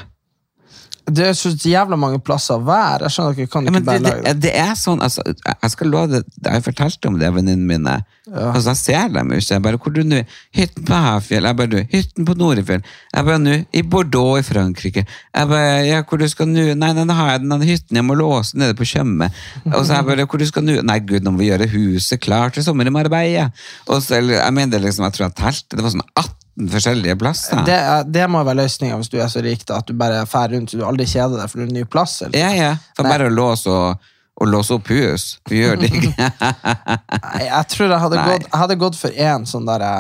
Speaker 3: Det er så jævla mange plasser hver. Jeg skjønner ikke, kan ikke
Speaker 1: Ja,
Speaker 3: bare
Speaker 1: det,
Speaker 3: lage
Speaker 1: det,
Speaker 3: det?
Speaker 1: er sånn, altså, jeg skal love det, jeg fortalte om det venninnene mine. Altså, jeg ser dem ikke. Jeg bare, hvor du nå? Hytten på Hafjell. Jeg bare, du, hytten på Norefjell. Jeg bare, nå, i Bordeaux i Frankrike. Jeg bare, ja, hvor du skal nå? Nei, den har jeg, den hytten jeg må låse nede på Tjøme. Og så jeg bare, hvor du skal nå? Nei, gud, nå må vi gjøre huset klart til sommer i Marbella. Og så, eller, jeg mener liksom, jeg tror jeg telte, det var sånn 18 forskjellige plasser.
Speaker 3: Det, det må være løsninga hvis du er så rik da, at du bare fær rundt så du aldri kjeder deg for en ny plass. Eller?
Speaker 1: Ja, ja. For
Speaker 3: Nei.
Speaker 1: bare å låse og, og låse opp hus. Du gjør det ikke.
Speaker 3: Nei, jeg tror jeg hadde, gått, jeg hadde gått for én sånn derre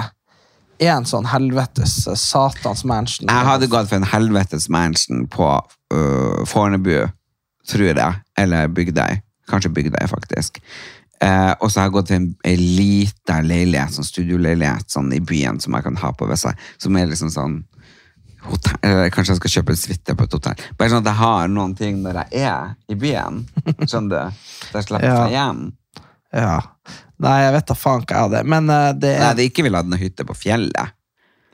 Speaker 3: En sånn helvetes eh, satans mansion.
Speaker 1: Jeg hadde gått for en helvetes mansion på uh, Fornebu, tror jeg. Eller Bygdøy. Kanskje Bygdøy, faktisk. Eh, og så har jeg gått til en, en liten leilighet, sånn studioleilighet sånn i byen som jeg kan ha på ved seg. Som er liksom sånn hotell, eller Kanskje jeg skal kjøpe en suite på et hotell. Bare sånn at jeg har noen ting når jeg er i byen. Skjønner du? Jeg slipper
Speaker 3: Ja.
Speaker 1: seg hjem.
Speaker 3: Ja. Nei, jeg vet da faen hva jeg hadde. Men uh, det
Speaker 1: Nei,
Speaker 3: er
Speaker 1: det er ikke ville hatt noe hytte på fjellet.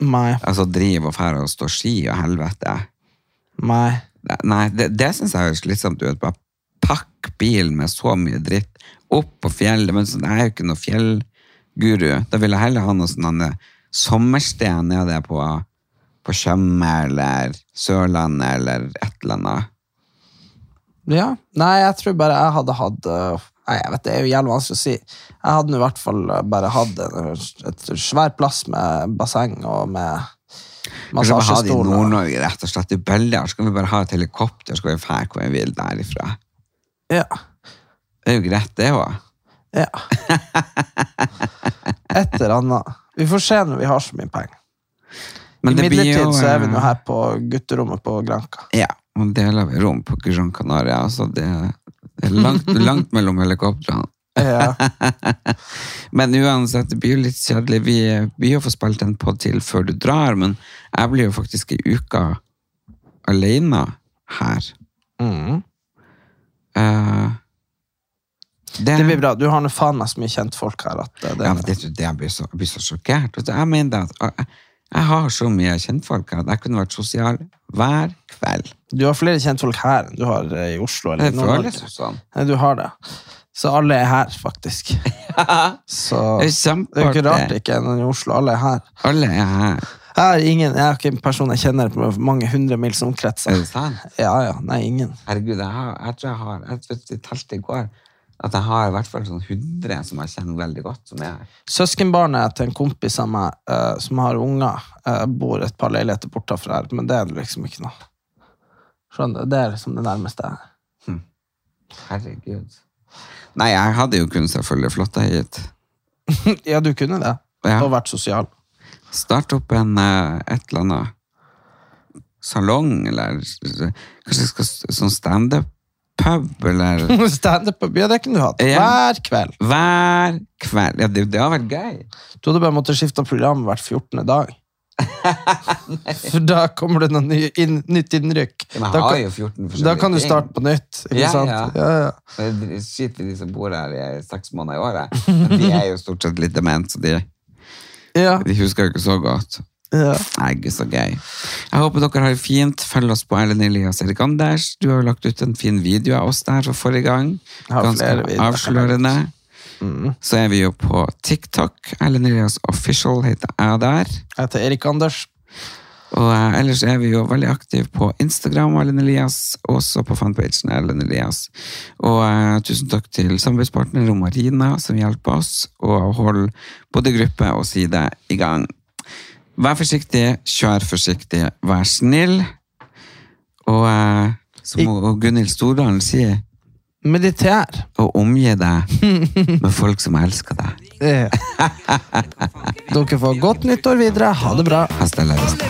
Speaker 3: Nei.
Speaker 1: Altså drive og fære og stå ski og helvete.
Speaker 3: Nei.
Speaker 1: Nei, det, det syns jeg høres slitsomt ut. Bare pakk bilen med så mye dritt opp på fjellet. Men sånn, jeg er jo ikke noe fjellguru. Da vil jeg heller ha noe sånn eh, sommersted nede på, på Tjøme eller Sørlandet eller et eller annet.
Speaker 3: Ja. Nei, jeg tror bare jeg hadde hatt eh, Nei, jeg vet Det er jo jævlig vanskelig å si. Jeg hadde i hvert fall eh, bare hatt et svær plass med basseng og med
Speaker 1: Kanskje ha det i. Nord-Norge, rett og slett. I Bøller så kan vi bare ha et helikopter, så kan vi fære hvor vi vil derifra.
Speaker 3: Ja.
Speaker 1: Det er jo greit, det òg.
Speaker 3: ja. Et eller annet. Vi får se når vi har så mye penger. Imidlertid så er vi nå her på gutterommet på Granca.
Speaker 1: Ja, og deler vi rom på Gran Canaria. Altså det, er langt, langt mellom helikoptrene.
Speaker 3: Ja.
Speaker 1: Men uansett, det blir jo litt kjedelig. Vi blir jo få spilt en podd til før du drar, men jeg blir jo faktisk i uka alene her.
Speaker 3: Mm.
Speaker 1: Eh,
Speaker 3: Det blir bra. Du har nå faen meg så mye kjentfolk her at eh, det,
Speaker 1: Ja, men det, det, jeg, blir så, jeg blir så sjokkert. Jeg mener at jeg, jeg har så mye kjentfolk her at jeg kunne vært sosial hver kveld.
Speaker 3: Du har flere kjentfolk her enn du har eh, i Oslo. Eller
Speaker 1: Det føles sånn.
Speaker 3: Du har det. Så alle er her, faktisk. Så
Speaker 1: Det er
Speaker 3: det er jo ikke rart det ikke er noen i Oslo. Alle er her.
Speaker 1: Alle er her.
Speaker 3: Jeg har ingen, jeg har ikke en person jeg kjenner på mange hundre mils omkrets.
Speaker 1: Er det sant?
Speaker 3: Ja, ja. Nei, ingen.
Speaker 1: Herregud, jeg, har, jeg tror jeg har Jeg talte i går at jeg har i hvert fall sånn 100 som jeg kjenner veldig godt. Som er her.
Speaker 3: Søskenbarnet til en kompis av meg uh, som har unger, uh, bor et par leiligheter bortafor her, men det er liksom ikke noe. Skjønner du? Det er liksom det nærmeste.
Speaker 1: Herregud. Nei, jeg hadde jo kunnet selvfølgelig flytta hit.
Speaker 3: ja, du kunne det.
Speaker 1: Ja.
Speaker 3: Og vært sosial.
Speaker 1: Starte opp en uh, et eller annet salong, eller kanskje jeg skal sånn sånn standup-pub, eller
Speaker 3: Standup ja, det kunne du hatt.
Speaker 1: Ja.
Speaker 3: Hver kveld.
Speaker 1: Hver kveld. Ja, det, det hadde vært gøy.
Speaker 3: Du hadde bare måttet skifte program hvert 14. dag. For da kommer det noe ny, inn, nytt innrykk. Da kan,
Speaker 1: jo 14 forskjellige
Speaker 3: da kan du starte på nytt. Ikke
Speaker 1: Ja,
Speaker 3: sant?
Speaker 1: ja.
Speaker 3: Ja, ja.
Speaker 1: Skit i de som bor her i seks måneder i året. De er jo stort sett litt dement, så de,
Speaker 3: Ja.
Speaker 1: de husker jo ikke så godt.
Speaker 3: Ja.
Speaker 1: Nei, gud, så gøy. Jeg håper dere har det fint. Følg oss på Erlend Elias Erik Anders. Du har jo lagt ut en fin video av oss der for forrige gang. Ganske avslørende. Mm. Så er vi jo på TikTok. Erlend Elias Official heter jeg der.
Speaker 3: Jeg heter Erik Anders.
Speaker 1: Og eh, ellers er vi jo veldig aktive på Instagram, Erlend Elias, også på fanpagen Erlend Elias. Og eh, tusen takk til samarbeidspartner Romarina, som hjelper oss å holde både gruppe og side i gang. Vær forsiktig, kjør forsiktig, vær snill. Og eh, som hun- Gunhild Stordalen sier,
Speaker 3: Mediter.
Speaker 1: Og omgi deg med folk som elsker deg.
Speaker 3: Dere får godt nyttår videre. Ha det bra.
Speaker 1: Hasta la vista.